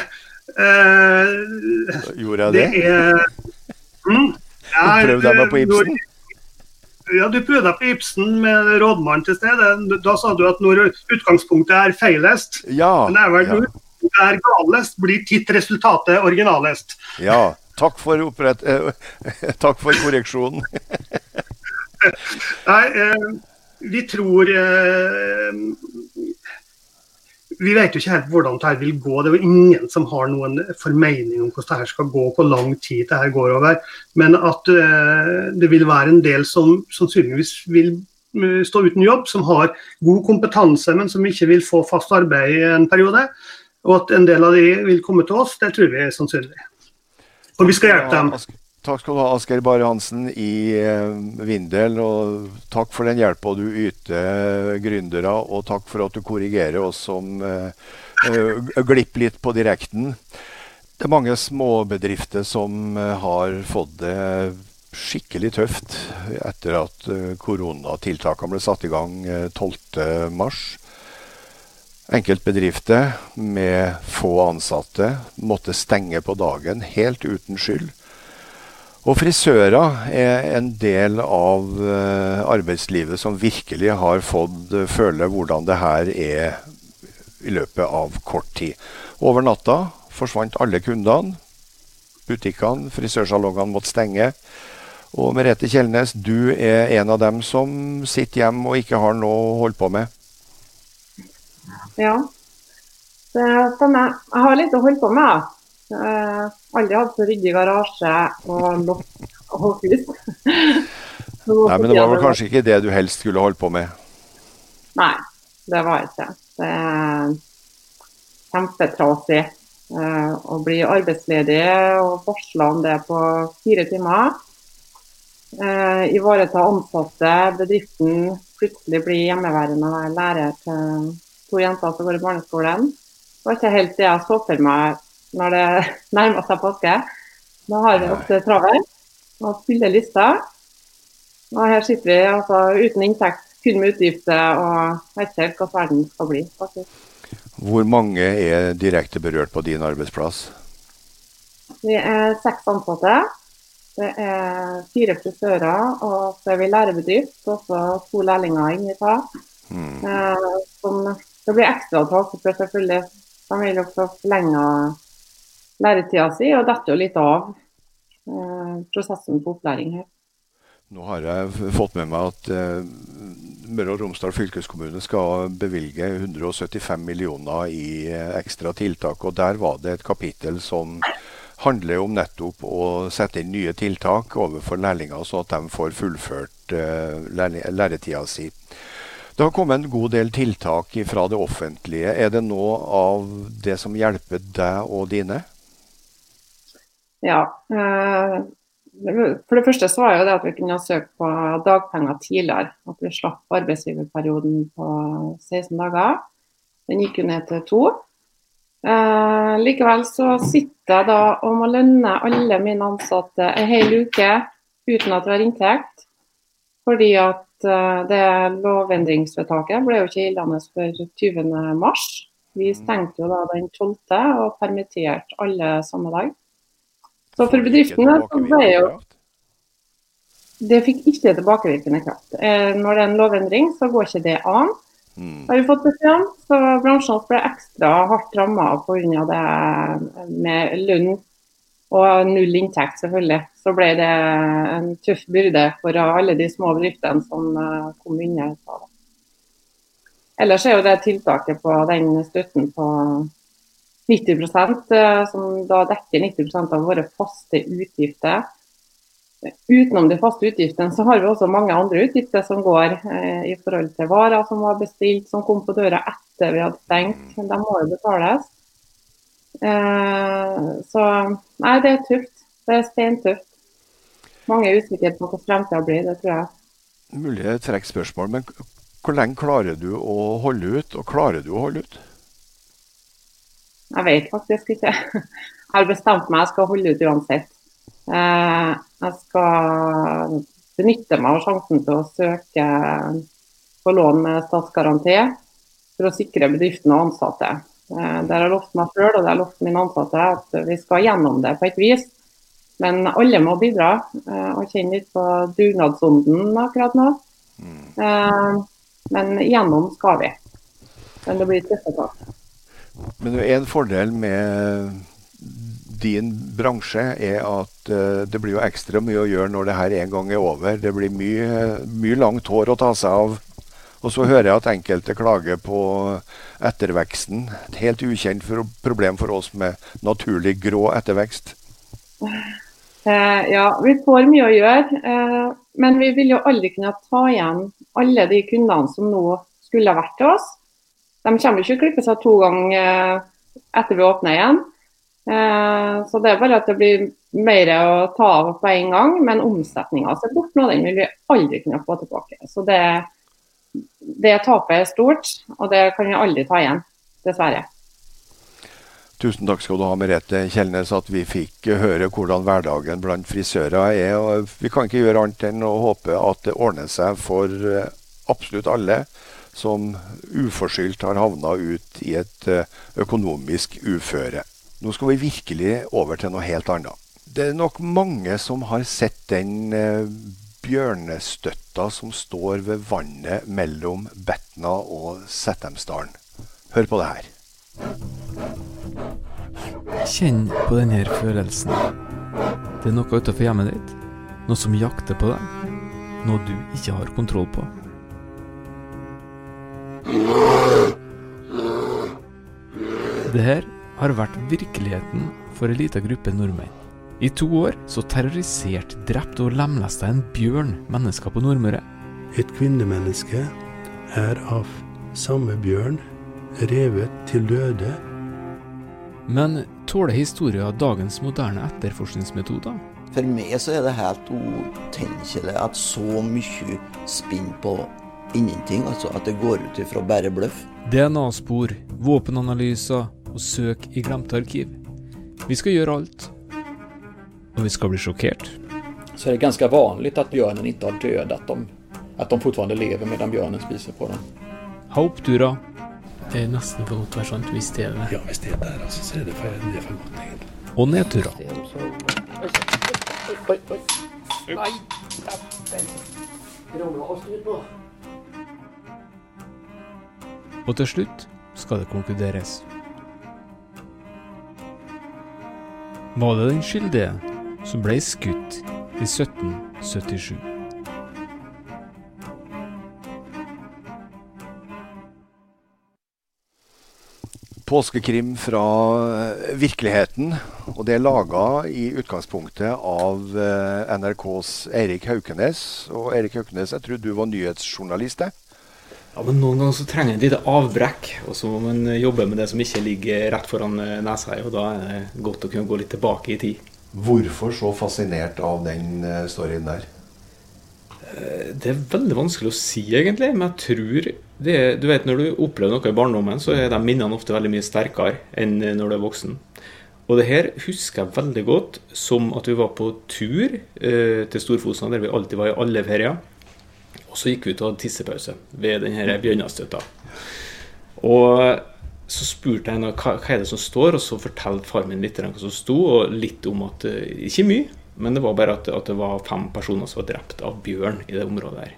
Gjorde jeg det? det er, mm, ja, prøvde jeg meg på Ibsen? Ja, Du prøvde deg på Ibsen med rådmannen til stede. Da sa du at når utgangspunktet er feilest, ja, men det er vel ja. når utgangspunktet er galest, blir titt resultatet originalest. Ja, Takk for, opprett, eh, takk for korreksjonen. Nei, eh, vi tror eh, vi vet jo ikke helt hvordan dette vil gå. Det er jo ingen som har noen formening om hvordan dette skal gå, hvor lang tid dette går over. Men at uh, det vil være en del som sannsynligvis vil uh, stå uten jobb, som har god kompetanse, men som ikke vil få fast arbeid i en periode. Og at en del av de vil komme til oss, det tror vi er sannsynlig. Og vi skal hjelpe dem. Takk skal du ha, Asgeir Bare Hansen i eh, Vindel. Og takk for den hjelpa du yter gründere, og takk for at du korrigerer oss som uh, glipper litt på direkten. Det er mange småbedrifter som har fått det skikkelig tøft etter at koronatiltakene ble satt i gang 12.3. Enkeltbedrifter med få ansatte måtte stenge på dagen helt uten skyld. Og frisører er en del av uh, arbeidslivet som virkelig har fått føle hvordan det her er i løpet av kort tid. Over natta forsvant alle kundene. Butikkene, frisørsalongene måtte stenge. Og Merete Kjellnes, du er en av dem som sitter hjemme og ikke har noe å holde på med. Ja, det stemmer. Jeg har litt å holde på med. Uh, aldri hatt så ryddig garasje og lokk og hus. Nei, Men det var vel kanskje ikke det du helst skulle holde på med? Nei, det var ikke. Det er kjempetrasig uh, å bli arbeidsledig og varsle om det på fire timer. Uh, ivareta ansatte, bedriften plutselig blir hjemmeværende og være lærer til to jenter som går i barneskolen. Det var ikke helt det jeg så for meg når det nærmer seg påske. Da har vi ofte travelt og fyller lista. Og her sitter vi altså uten inntekt, kun med utgifter og vet ikke helt hva verden skal bli. faktisk. Hvor mange er direkte berørt på din arbeidsplass? Vi er seks ansatte. Det er fire frisører, og så er vi lærebedrift. og så to lærlinger inni ta. Mm. Eh, det blir ekstra tak for selvfølgelig. De vil også forlenge læretida si, og detter jo litt av eh, prosessen på opplæring her. Nå har jeg fått med meg at eh, Møre og Romsdal fylkeskommune skal bevilge 175 millioner i eh, ekstra tiltak. og Der var det et kapittel som handler om nettopp å sette inn nye tiltak overfor lærlinger, så at de får fullført eh, læretida si. Det har kommet en god del tiltak fra det offentlige. Er det noe av det som hjelper deg og dine? Ja. Eh, for det første så var jo det at vi kunne søke på dagpenger tidligere. At vi slapp arbeidsgiverperioden på 16 dager. Den gikk jo ned til to. Eh, likevel så sitter jeg da og må lønne alle mine ansatte en hel uke uten at vi har inntekt. Fordi at eh, det lovendringsvedtaket ble jo ikke gjeldende før 20.3. Vi mm. stengte jo da den 12. og permitterte alle samme dag. Så for bedriftene så ble jo Det fikk ikke tilbakevirkende kraft. Eh, når det er en lovendring, så går ikke det an. Mm. Har vi fått beskjed Så bransjen ble ekstra hardt ramma pga. det med lønn og null inntekt, selvfølgelig. Så ble det en tøff byrde for alle de små bedriftene som eh, kom unna. Ellers er jo det tiltaket på den støtten på 90 eh, som da dekker 90% av våre faste utgifter. Utenom de faste utgiftene så har vi også mange andre utgifter som går eh, i forhold til varer som var bestilt, som kom på døra etter vi hadde stengt. De må jo betales. Så nei, det er tøft. Det er steintøft. Mange er usikre på hvordan fremtida blir, det tror jeg. Mulig et trekkspørsmål, men hvor lenge klarer du å holde ut? Og klarer du å holde ut? Jeg vet faktisk ikke. Jeg har bestemt meg, jeg skal holde ut uansett. Eh, jeg skal benytte meg av sjansen til å søke på lån med statsgaranti for å sikre bedriften og ansatte. Eh, det har jeg lovt meg sjøl og det har lovt mine ansatte at vi skal gjennom det på et vis. Men alle må bidra eh, og kjenne litt på dugnadsånden akkurat nå. Mm. Men igjennom skal vi. Men det blir tøffe tak. Men en fordel med din bransje er at uh, det blir jo ekstra mye å gjøre når det her en gang er over. Det blir mye, mye langt hår å ta seg av Og så hører jeg at enkelte klager på etterveksten. Et helt ukjent problem for oss med naturlig grå ettervekst. Eh, ja, vi får mye å gjøre. Eh, men vi vil jo aldri kunne ta igjen alle de kundene som nå skulle ha vært til oss. De kommer ikke å klippe seg to ganger eh, etter vi åpner igjen. Så det er bare at det blir mer å ta av på en gang. Men omsetninga som er borte nå, den vil vi aldri kunne få tilbake. Så det det tapet er stort, og det kan vi aldri ta igjen, dessverre. Tusen takk skal du ha, Merete Kjellnes, at vi fikk høre hvordan hverdagen blant frisører er. og Vi kan ikke gjøre annet enn å håpe at det ordner seg for eh, absolutt alle som uforskyldt har havna ut i et eh, økonomisk uføre. Nå skal vi virkelig over til noe helt annet. Det er nok mange som har sett den eh, bjørnestøtta som står ved vannet mellom Betna og Settemsdalen. Hør på det her. Kjenn på denne følelsen. Det er noe utenfor hjemmet ditt. Noe som jakter på deg. Noe du ikke har kontroll på. Det her har vært virkeligheten for en liten gruppe nordmenn. I to år så terroriserte, drepte og lemlesta en bjørn mennesker på Nordmøre. Et kvinnemenneske er av samme bjørn revet til døde. Men tåler historien dagens moderne etterforskningsmetoder? For meg så er det helt utenkelig at så mye spinner på ingenting. Altså at det går ut ifra bare bløff. DNA-spor, våpenanalyser og søk i glemte arkiv. Vi skal gjøre alt og vi skal bli sjokkert. Så er det ganske vanlig at bjørnen ikke har dødd, at de, at de fortsatt lever mens bjørnen spiser på dem. Ha oppturer. Det er nesten for godt å være sant hvis det er det. Ja, hvis det er der, altså, så er det for, det er for godt, egentlig. Og nedturer. Oi, oi. Nei, Og til slutt skal det konkluderes. Var det den skyldige som ble skutt i 1777. Påskekrim fra eh, virkeligheten. Og det er laga i utgangspunktet av eh, NRKs Eirik Haukenes. Og Eirik Haukenes, jeg tror du var nyhetsjournalist? Det. Ja, men Noen ganger så trenger en et lite avbrekk, og så må man jobbe med det som ikke ligger rett foran eh, nesa. Og da er det godt å kunne gå litt tilbake i tid. Hvorfor så fascinert av den eh, storyen der? Eh, det er veldig vanskelig å si, egentlig. Men jeg tror det, du vet, Når du opplever noe i barndommen, så er de minnene ofte veldig mye sterkere enn når du er voksen. Og det her husker jeg veldig godt som at vi var på tur eh, til Storfosen, der vi alltid var i alle ferier. Og så gikk vi ut og hadde tissepause ved denne Bjørnastøtta. Og så spurte jeg hva, hva er det som står, og så fortalte far min litt hva som sto, og litt om at eh, Ikke mye, men det var bare at, at, det var fem personer som var drept av bjørn i det området der.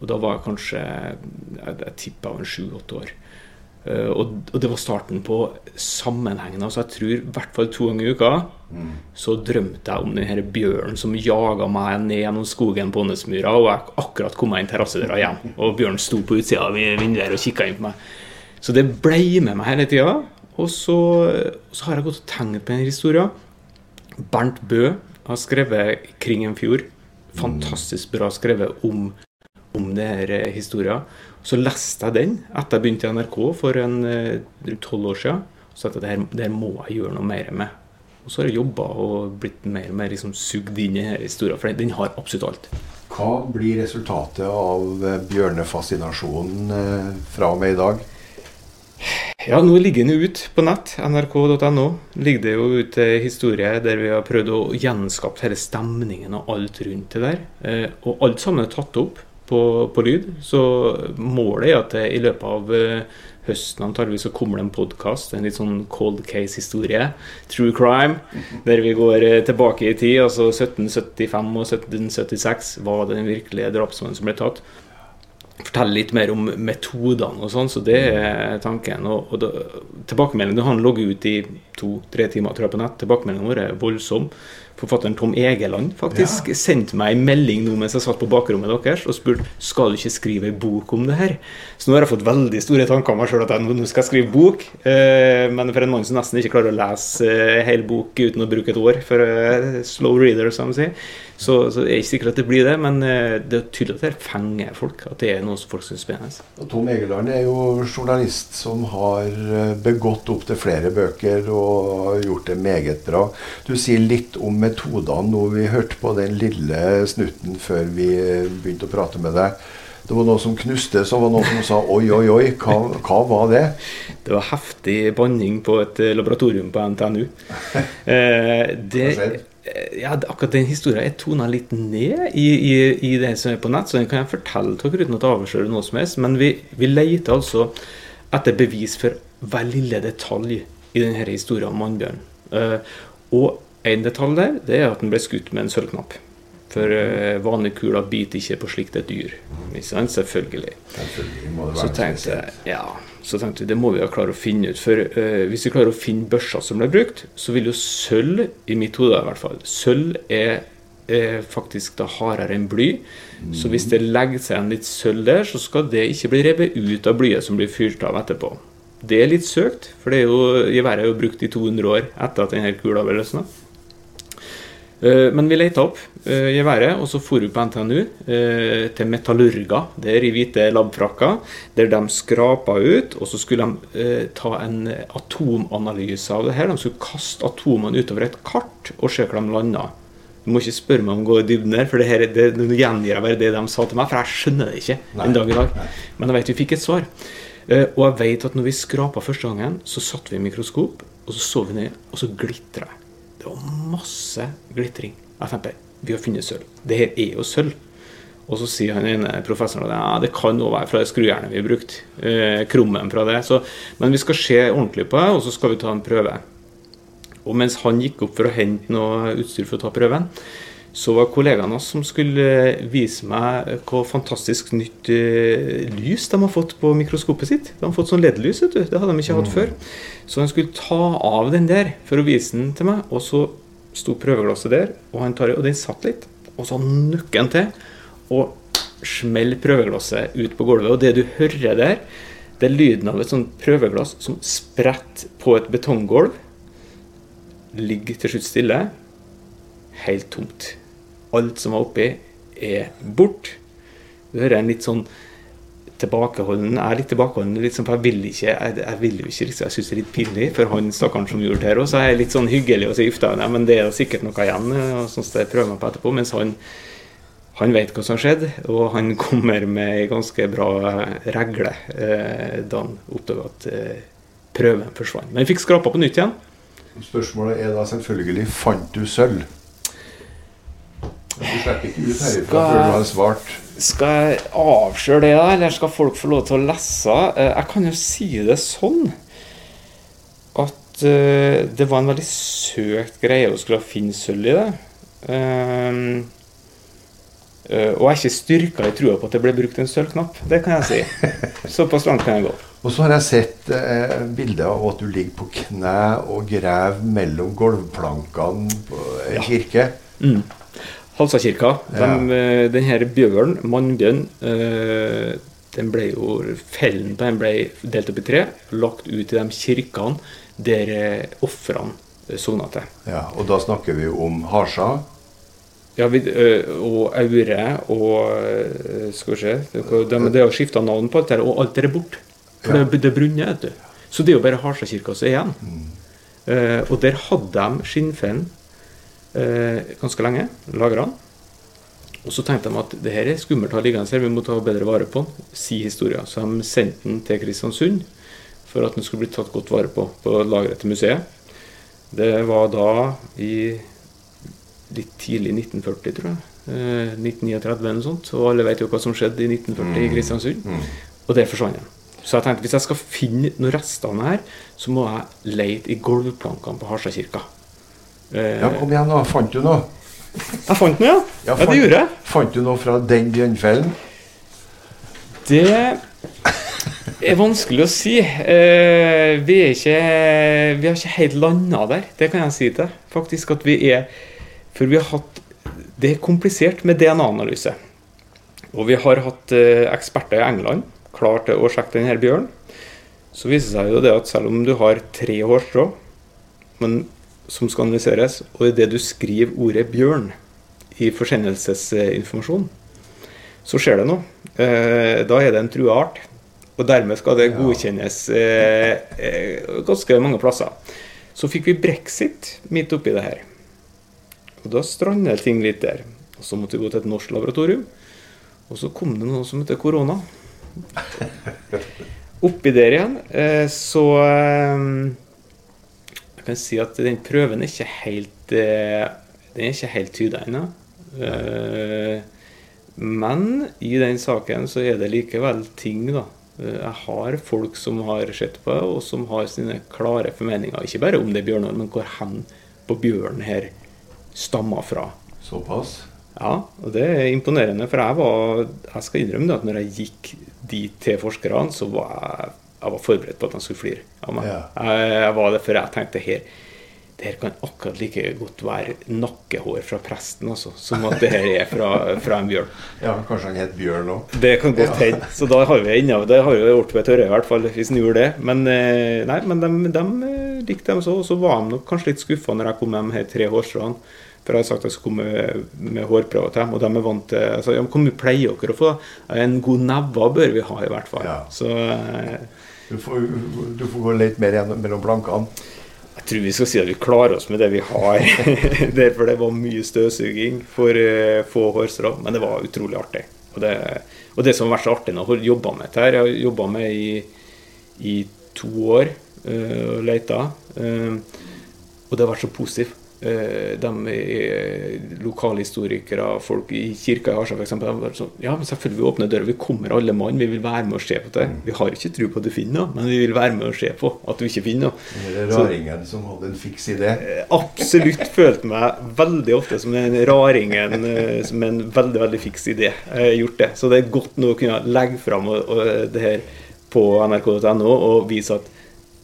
Og da var jeg kanskje Jeg, jeg tippa en sju-åtte år. Uh, og, og, det var starten på sammenhengen. Altså jeg tror i hvert fall to ganger i uka mm. så drømte jeg om denne bjørnen som jaga meg ned gjennom skogen på Åndesmyra, og jeg akkurat kom meg inn terrassedøra igjen, Og bjørnen sto på utsida av vinduet og kikka inn på meg. Så det ble med meg hele tida. Og så, så, har jeg gått og tenkt på en historie. Bernt Bø har skrevet 'Kring en fjord'. Fantastisk bra skrevet om, om denne historien. Så leste jeg den etter jeg begynte i NRK for en eh, tolv år siden. Og sa at det her, det her må jeg gjøre noe mer med. Og så har jeg jobba og blitt mer og mer liksom sugd inn i denne historien, for den har absolutt alt. Hva blir resultatet av eh, bjørnefascinasjonen eh, fra og med i dag? Ja, nå ligger den jo ute på nett. nrk.no. ligger det jo ute historie der vi har prøvd å gjenskape hele stemningen og alt rundt det der. Eh, og alt sammen er tatt opp på, på lyd. Så målet er at det, i løpet av eh, høsten antageligvis så kommer det en podkast, en litt sånn cold case-historie. True crime. Der vi går eh, tilbake i tid, altså 1775 og 1776 var det den virkelige drapsmannen som ble tatt fortelle litt mer om metodene og sånn, så det er tanken. Og, og da, tilbakemeldingen Han logger ut i to-tre timer tror jeg på nett. Tilbakemeldingen vår er voldsom. Forfatteren Tom Egeland faktisk sendte meg en melding nå mens jeg satt på bakrommet deres og spurte skal du ikke skrive en bok om det her. Så nå har jeg fått veldig store tanker om meg sjøl at jeg nå skal skrive bok. Eh, men for en mann som nesten ikke klarer å lese en hel bok uten å bruke et år for eh, slow reader, som de sier, så, så er ikke sikker at det blir det. Men eh, det er tydelig at det fenger folk. At det er noe som folk syns er spennende. Og Tom Egeland er jo journalist som har eh, begått opp til flere bøker og gjort det meget bra. Du sier litt om metodene nå. Vi hørte på den lille snutten før vi eh, begynte å prate med deg. Det var noe som knuste, så var det noen som sa oi, oi, oi. Hva, hva var det? Det var heftig banning på et laboratorium på NTNU. Eh, det, ja, akkurat den historien er tona litt ned i, i, i det som er på nett, så den kan jeg fortelle dere uten at jeg avslører noe som helst. Men vi, vi leter altså etter bevis for hver lille detalj i denne historien om Mannbjørn. Uh, og en detalj der det er at den ble skutt med en sølvknapp. For uh, vanlige kuler biter ikke på slikt et dyr. Ikke sant? Selvfølgelig. det Så tenkte jeg ja, så tenkte vi det må vi jo klare å finne ut. For eh, hvis vi klarer å finne børser som ble brukt, så vil jo sølv, i mitt hode i hvert fall Sølv er, er faktisk da hardere enn bly. Så hvis det legger seg en litt sølv der, så skal det ikke bli revet ut av blyet som blir fyrt av etterpå. Det er litt søkt, for det er jo, geværet er jo brukt i 200 år etter at denne kula ble løsna. Eh, Men vi leita opp i geværet, og så for vi på NTNU eh, til metallurger der i hvite labfrakker, der de skrapa ut, og så skulle de eh, ta en atomanalyse av det her. De skulle kaste atomene utover et kart og se hvor de landa. Du må ikke spørre meg om å gå i dybden her, for det her, det, nå gjengir jeg bare det de sa til meg, for jeg skjønner det ikke Nei, en dag i dag. Men jeg vet vi fikk et svar. Eh, og jeg vet at når vi skrapa første gangen, så satte vi mikroskop, og så så vi ned, og så glitra det. Var masse glitring. Tenkte vi har funnet sølv. Det her er jo sølv. Og så sier han ene professoren at ja, det kan også være fra det skrujernet vi har brukt. Eh, krummen fra det. Så, men vi skal se ordentlig på det, og så skal vi ta en prøve. Og mens han gikk opp for å hente noe utstyr for å ta prøven, så var kollegaen hans som skulle eh, vise meg hvor fantastisk nytt eh, lys de har fått på mikroskopet sitt. De har fått sånn LED-lys, vet du. Det hadde de ikke hatt før. Så han skulle ta av den der for å vise den til meg, og så sto prøveglasset der, og, han tar, og den satt litt. Og så nøkker han til, og smeller prøveglasset ut på gulvet. Og det du hører der, det er lyden av et sånt prøveglass som spretter på et betonggulv. Ligger til slutt stille. Helt tomt. Alt som var oppi, er bort. Du hører en litt sånn tilbakeholden Jeg er litt tilbakeholden, litt sånn, for jeg vil ikke Jeg, jeg vil jo ikke liksom, jeg syns det er litt pinlig for han stakkaren som gjorde det her. òg. så er jeg litt sånn hyggelig og sier uff da, men det er sikkert noe igjen. Og sånn jeg prøver meg på etterpå. Mens han han vet hva som har skjedd, og han kommer med ei ganske bra regle eh, da han oppdaga at eh, prøven forsvant. Men han fikk skrapa på nytt igjen. Spørsmålet er da selvfølgelig fant du sølv? Du slipper ikke ut herifra Skal-. Skal jeg avsløre det, da, eller skal folk få lov til å lese? Eh, Jeg kan jo si det sånn at eh, det var en veldig søkt greie å skulle finne sølv i det. Ehm, eh, og jeg er ikke styrka i trua på at det ble brukt en sølvknapp. Det kan jeg si. Såpass langt kan jeg gå. Og så har jeg sett eh, bilder av at du ligger på kne og graver mellom gulvplankene på en kirke. Mm. Halsakirka. Ja. De, denne den her bjørn, mannbjørn, eh, den ble jo Fellen på den ble delt opp i tre, lagt ut i de kirkene der eh, ofrene eh, sogna til. Ja, og da snakker vi om Hasja? Ja, vi, eh, og Aure og eh, Skal vi se De, de, de har skifta navn på alt det og alt det er borte. For Ja. det, det brunner, vet du. Så det er jo bare Harsakirka som er igjen. Eh, og der hadde de skinnfellen eh, ganske lenge. Lagra den. Og så tenkte de at det her er skummelt å ha liggende her, vi må ta bedre vare på den. Si historier. Så de sendte den til Kristiansund for at den skulle bli tatt godt vare på på lageret til museet. Det var da i litt tidlig 1940, tror jeg. Eh, 1939 eller noe sånt. Og alle vet jo hva som skjedde i 1940 i Kristiansund. Og det forsvant igjen. Så jeg tenkte hvis jeg skal finne noen rester her, så må jeg lete i gulvplankene på Harsakirka. Eh, Ja, kom igjen, nå. Fant du noe? Jeg fant noe, ja. Ja, det gjorde jeg. Fant du noe fra den bjørnfellen? Det er vanskelig å si. Eh, vi, er ikke, vi har ikke helt landa der, det kan jeg si til. Faktisk at vi er For vi har hatt Det er komplisert med DNA-analyse. Og vi har hatt eh, eksperter i England klar til å sjekke denne bjørnen. Så viser det seg jo det at selv om du har tre hårstrå men, som skal analyseres, og idet du skriver ordet 'bjørn' i forsendelsesinformasjon, så skjer det noe. Eh, da er det en trua art. Og dermed skal det godkjennes eh, eh, ganske mange plasser. Så fikk vi brexit midt oppi det her. Og da strandet ting litt der. Og så måtte vi gå til et norsk laboratorium. Og så kom det noe som heter korona. Oppi der igjen eh, så kan si at den prøven er ikke helt eh, Den er ikke helt tyda ennå. Men i den saken så er det likevel ting, da. Jeg har folk som har sett på det, og som har sine klare formeninger. Ikke bare om det er bjørner, men hvor hen på bjørnen her stammer fra. Såpass? Ja, og det er imponerende. For jeg var, jeg skal innrømme det at når jeg gikk dit til forskerne, så var jeg, jeg var forberedt på at han skulle flire av meg. Ja. Jeg, jeg var det, for jeg tenkte her det her kan akkurat like godt være nakkehår fra presten, altså, som at det her er fra, fra en bjørn. Ja, Kanskje han het Bjørn òg? Det kan godt hende. Så da har vi ennå Det har jo gjort ved tørre, i hvert fall, hvis han gjorde det. Men, eh, nei, men de, de eh, likte dem så, og så var de nok kanskje litt skuffa når jeg kom med de her tre hårstråene. For jeg har sagt at jeg skal komme med, med hårprøver til dem, og de er vant til altså, ja, Hvor mye pleier dere å få? En god neve bør vi ha, i hvert fall. Så eh, Du får, du får gå litt mer gjennom mellom plankene. jeg tror vi skal si at vi klarer oss med det vi har. Derfor det var mye støvsuging for uh, få hårstrå, men det var utrolig artig. Og det, og det som har vært så artig nå, har jobbe med dette her Jeg har jobba med i, i to år uh, og leita, uh, og det har vært så positivt. Uh, de uh, lokalhistorikere, folk i kirka i Harstad f.eks. sånn Ja, men selvfølgelig, vi åpner døra. Vi kommer alle mann. Vi vil være med og se på det. Vi har ikke tro på at du finner noe, men vi vil være med og se på at du ikke finner noe. Så- raringen som hadde en fiks idé. absolutt Følte meg veldig ofte som den raringen eh, som en veldig veldig fiks idé. Gjort det. Så det er godt nå å kunne legge fram og, og det her på nrk.no og vise at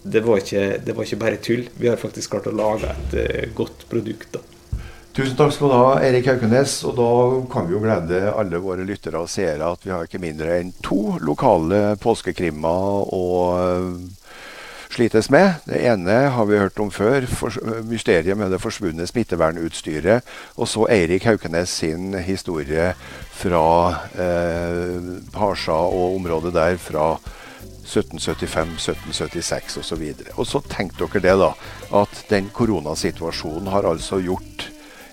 det var, ikke, det var ikke bare tull. Vi har faktisk klart å lage et uh, godt produkt. da. Tusen takk skal du ha, Erik Haukenes. Og da kan vi jo glede alle våre lyttere og seere at vi har ikke mindre enn to lokale påskekrimmer å uh, slites med. Det ene har vi hørt om før, fors- mysteriet med det forsvunne smittevernutstyret. Og så Eirik Haukenes sin historie fra eh, Harsa og området der fra 1775, 1776 osv. Og så tenk dere det, da. At den koronasituasjonen har altså gjort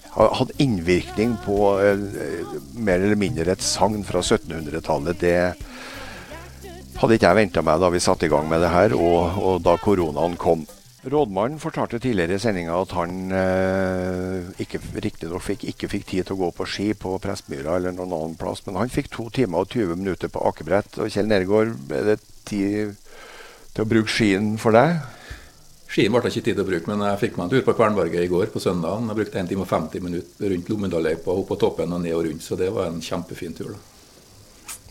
har hatt innvirkning på eh, mer eller mindre et sagn fra 1700-tallet. Det hadde ikke jeg venta meg da vi satte i gang med det her, og, og da koronaen kom. Rådmannen fortalte tidligere i sendinga at han eh, ikke, riktignok fikk, ikke fikk tid til å gå på ski på Prestmyra eller noen annen plass, men han fikk to timer og 20 minutter på akebrett. Og Kjell Nergård, er det tid til å bruke skien for deg? Skien ble det ikke tid til å bruke, men jeg fikk meg en tur på Kvernberget i går på søndagen. Jeg brukte 1 time og 50 minutter rundt Lommedalløypa, opp på toppen og ned og rundt, så det var en kjempefin tur. da.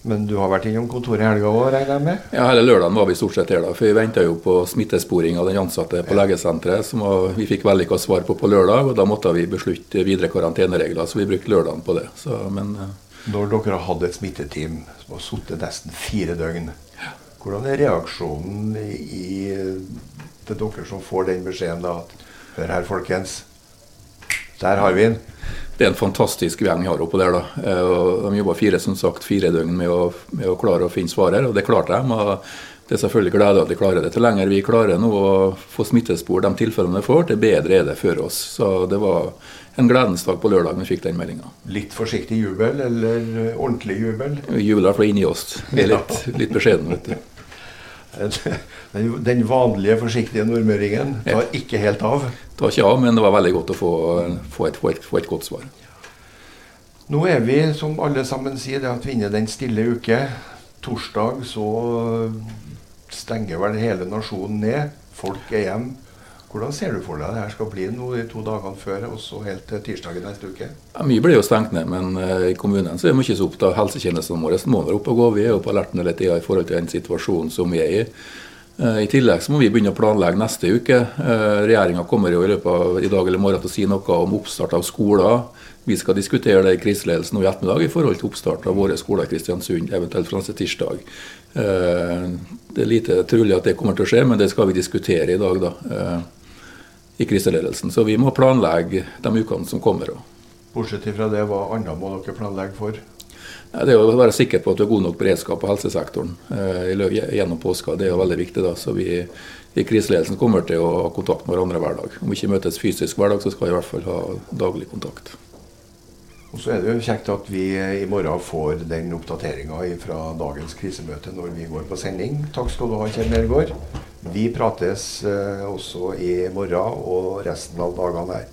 Men du har vært innom kontoret i helga òg, regner jeg med? Ja, Hele lørdagen var vi stort sett her, da, for vi venta jo på smittesporing av den ansatte på legesenteret, som vi fikk vellykka svar på på lørdag, og da måtte vi beslutte videre karanteneregler, så vi brukte lørdagen på det. Så, men eh, Når dere har hatt et smitteteam som har sittet nesten fire døgn, hvordan er reaksjonen i, til dere som får den beskjeden da at Hør her, folkens. Der har vi den. det er en fantastisk gjeng vi har oppå der. da. Eh, De jobba fire som sagt, fire døgn med å, med å klare å finne svaret, og det klarte de. og Det er selvfølgelig glede at de klarer det. Til lenger vi klarer nå å få smittespor de tilfellene vi får, til bedre er det for oss. Så det var en gledens dag på lørdag vi fikk den meldinga. Litt forsiktig jubel, eller eh, ordentlig jubel? Vi jubler for inni oss. Vi er litt, litt beskjedne, vet du. Den, den vanlige, forsiktige nordmøringen tar ikke helt av. Tar ikke av, men det var veldig godt å få, få, et, få, et, få et godt svar. Nå er vi, som alle sammen sier, det at vi inne den stille uke. Torsdag så stenger vel hele nasjonen ned. Folk er hjem. Hvordan ser du for deg det her skal bli nå de to dagene før, og så helt til tirsdagen neste uke? Ja, mye blir jo stengt ned, men eh, i kommunen så er vi ikke så opptatt av helsetjenestene våre. Må være oppe og gå. Vi er jo på alerten hele tida i forhold til den situasjonen som vi er i. I tillegg så må vi begynne å planlegge neste uke. Regjeringa kommer jo i løpet av i dag eller morgen til å si noe om oppstart av skoler. Vi skal diskutere det i kriseledelsen nå i ettermiddag i forhold til oppstart av våre skoler i Kristiansund, eventuelt fra neste tirsdag. Det er lite trolig at det kommer til å skje, men det skal vi diskutere i dag da, i kriseledelsen. Så vi må planlegge de ukene som kommer. Bortsett fra det, hva annet må dere planlegge for? Det å være sikker på at du har god nok beredskap på helsesektoren eh, gjennom påska. Det er veldig viktig. da, så vi i kriseledelsen kommer til å ha kontakt med hverandre hver dag. Om vi ikke møtes fysisk hver dag, så skal vi i hvert fall ha daglig kontakt. Og Så er det jo kjekt at vi i morgen får den oppdateringa fra dagens krisemøte når vi går på sending. Takk skal du ha, Kjell Nergård. Vi prates eh, også i morgen og resten av dagene her.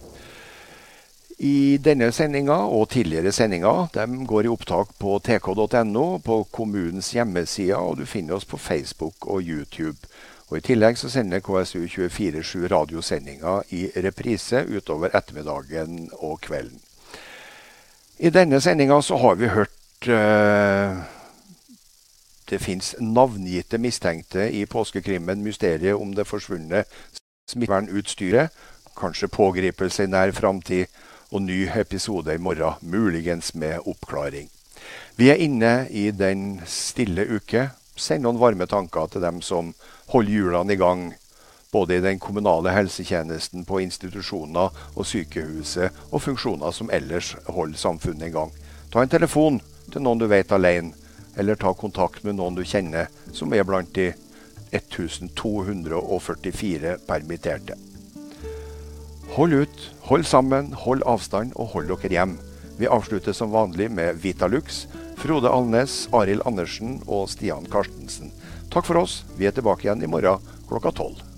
I denne sendinga og tidligere sendinger de går i opptak på tk.no, på kommunens hjemmesider, og du finner oss på Facebook og YouTube. Og I tillegg så sender KSU247 radiosendinger i reprise utover ettermiddagen og kvelden. I denne sendinga så har vi hørt uh, det fins navngitte mistenkte i påskekrimmen 'Mysteriet om det forsvunne smittevernutstyret'. Kanskje pågripelse i nær framtid og ny episode i morgen, muligens med oppklaring. Vi er inne i den stille uke. Send noen varme tanker til dem som holder hjulene i gang, både i den kommunale helsetjenesten, på institusjoner og sykehuset, og funksjoner som ellers holder samfunnet i gang. Ta en telefon til noen du vet alene, eller ta kontakt med noen du kjenner som er blant de 1244 permitterte. Hold ut, hold sammen, hold avstand og hold dere hjem. Vi avslutter som vanlig med Vitalux, Frode Alnes, Arild Andersen og Stian Karstensen. Takk for oss. Vi er tilbake igjen i morgen klokka tolv.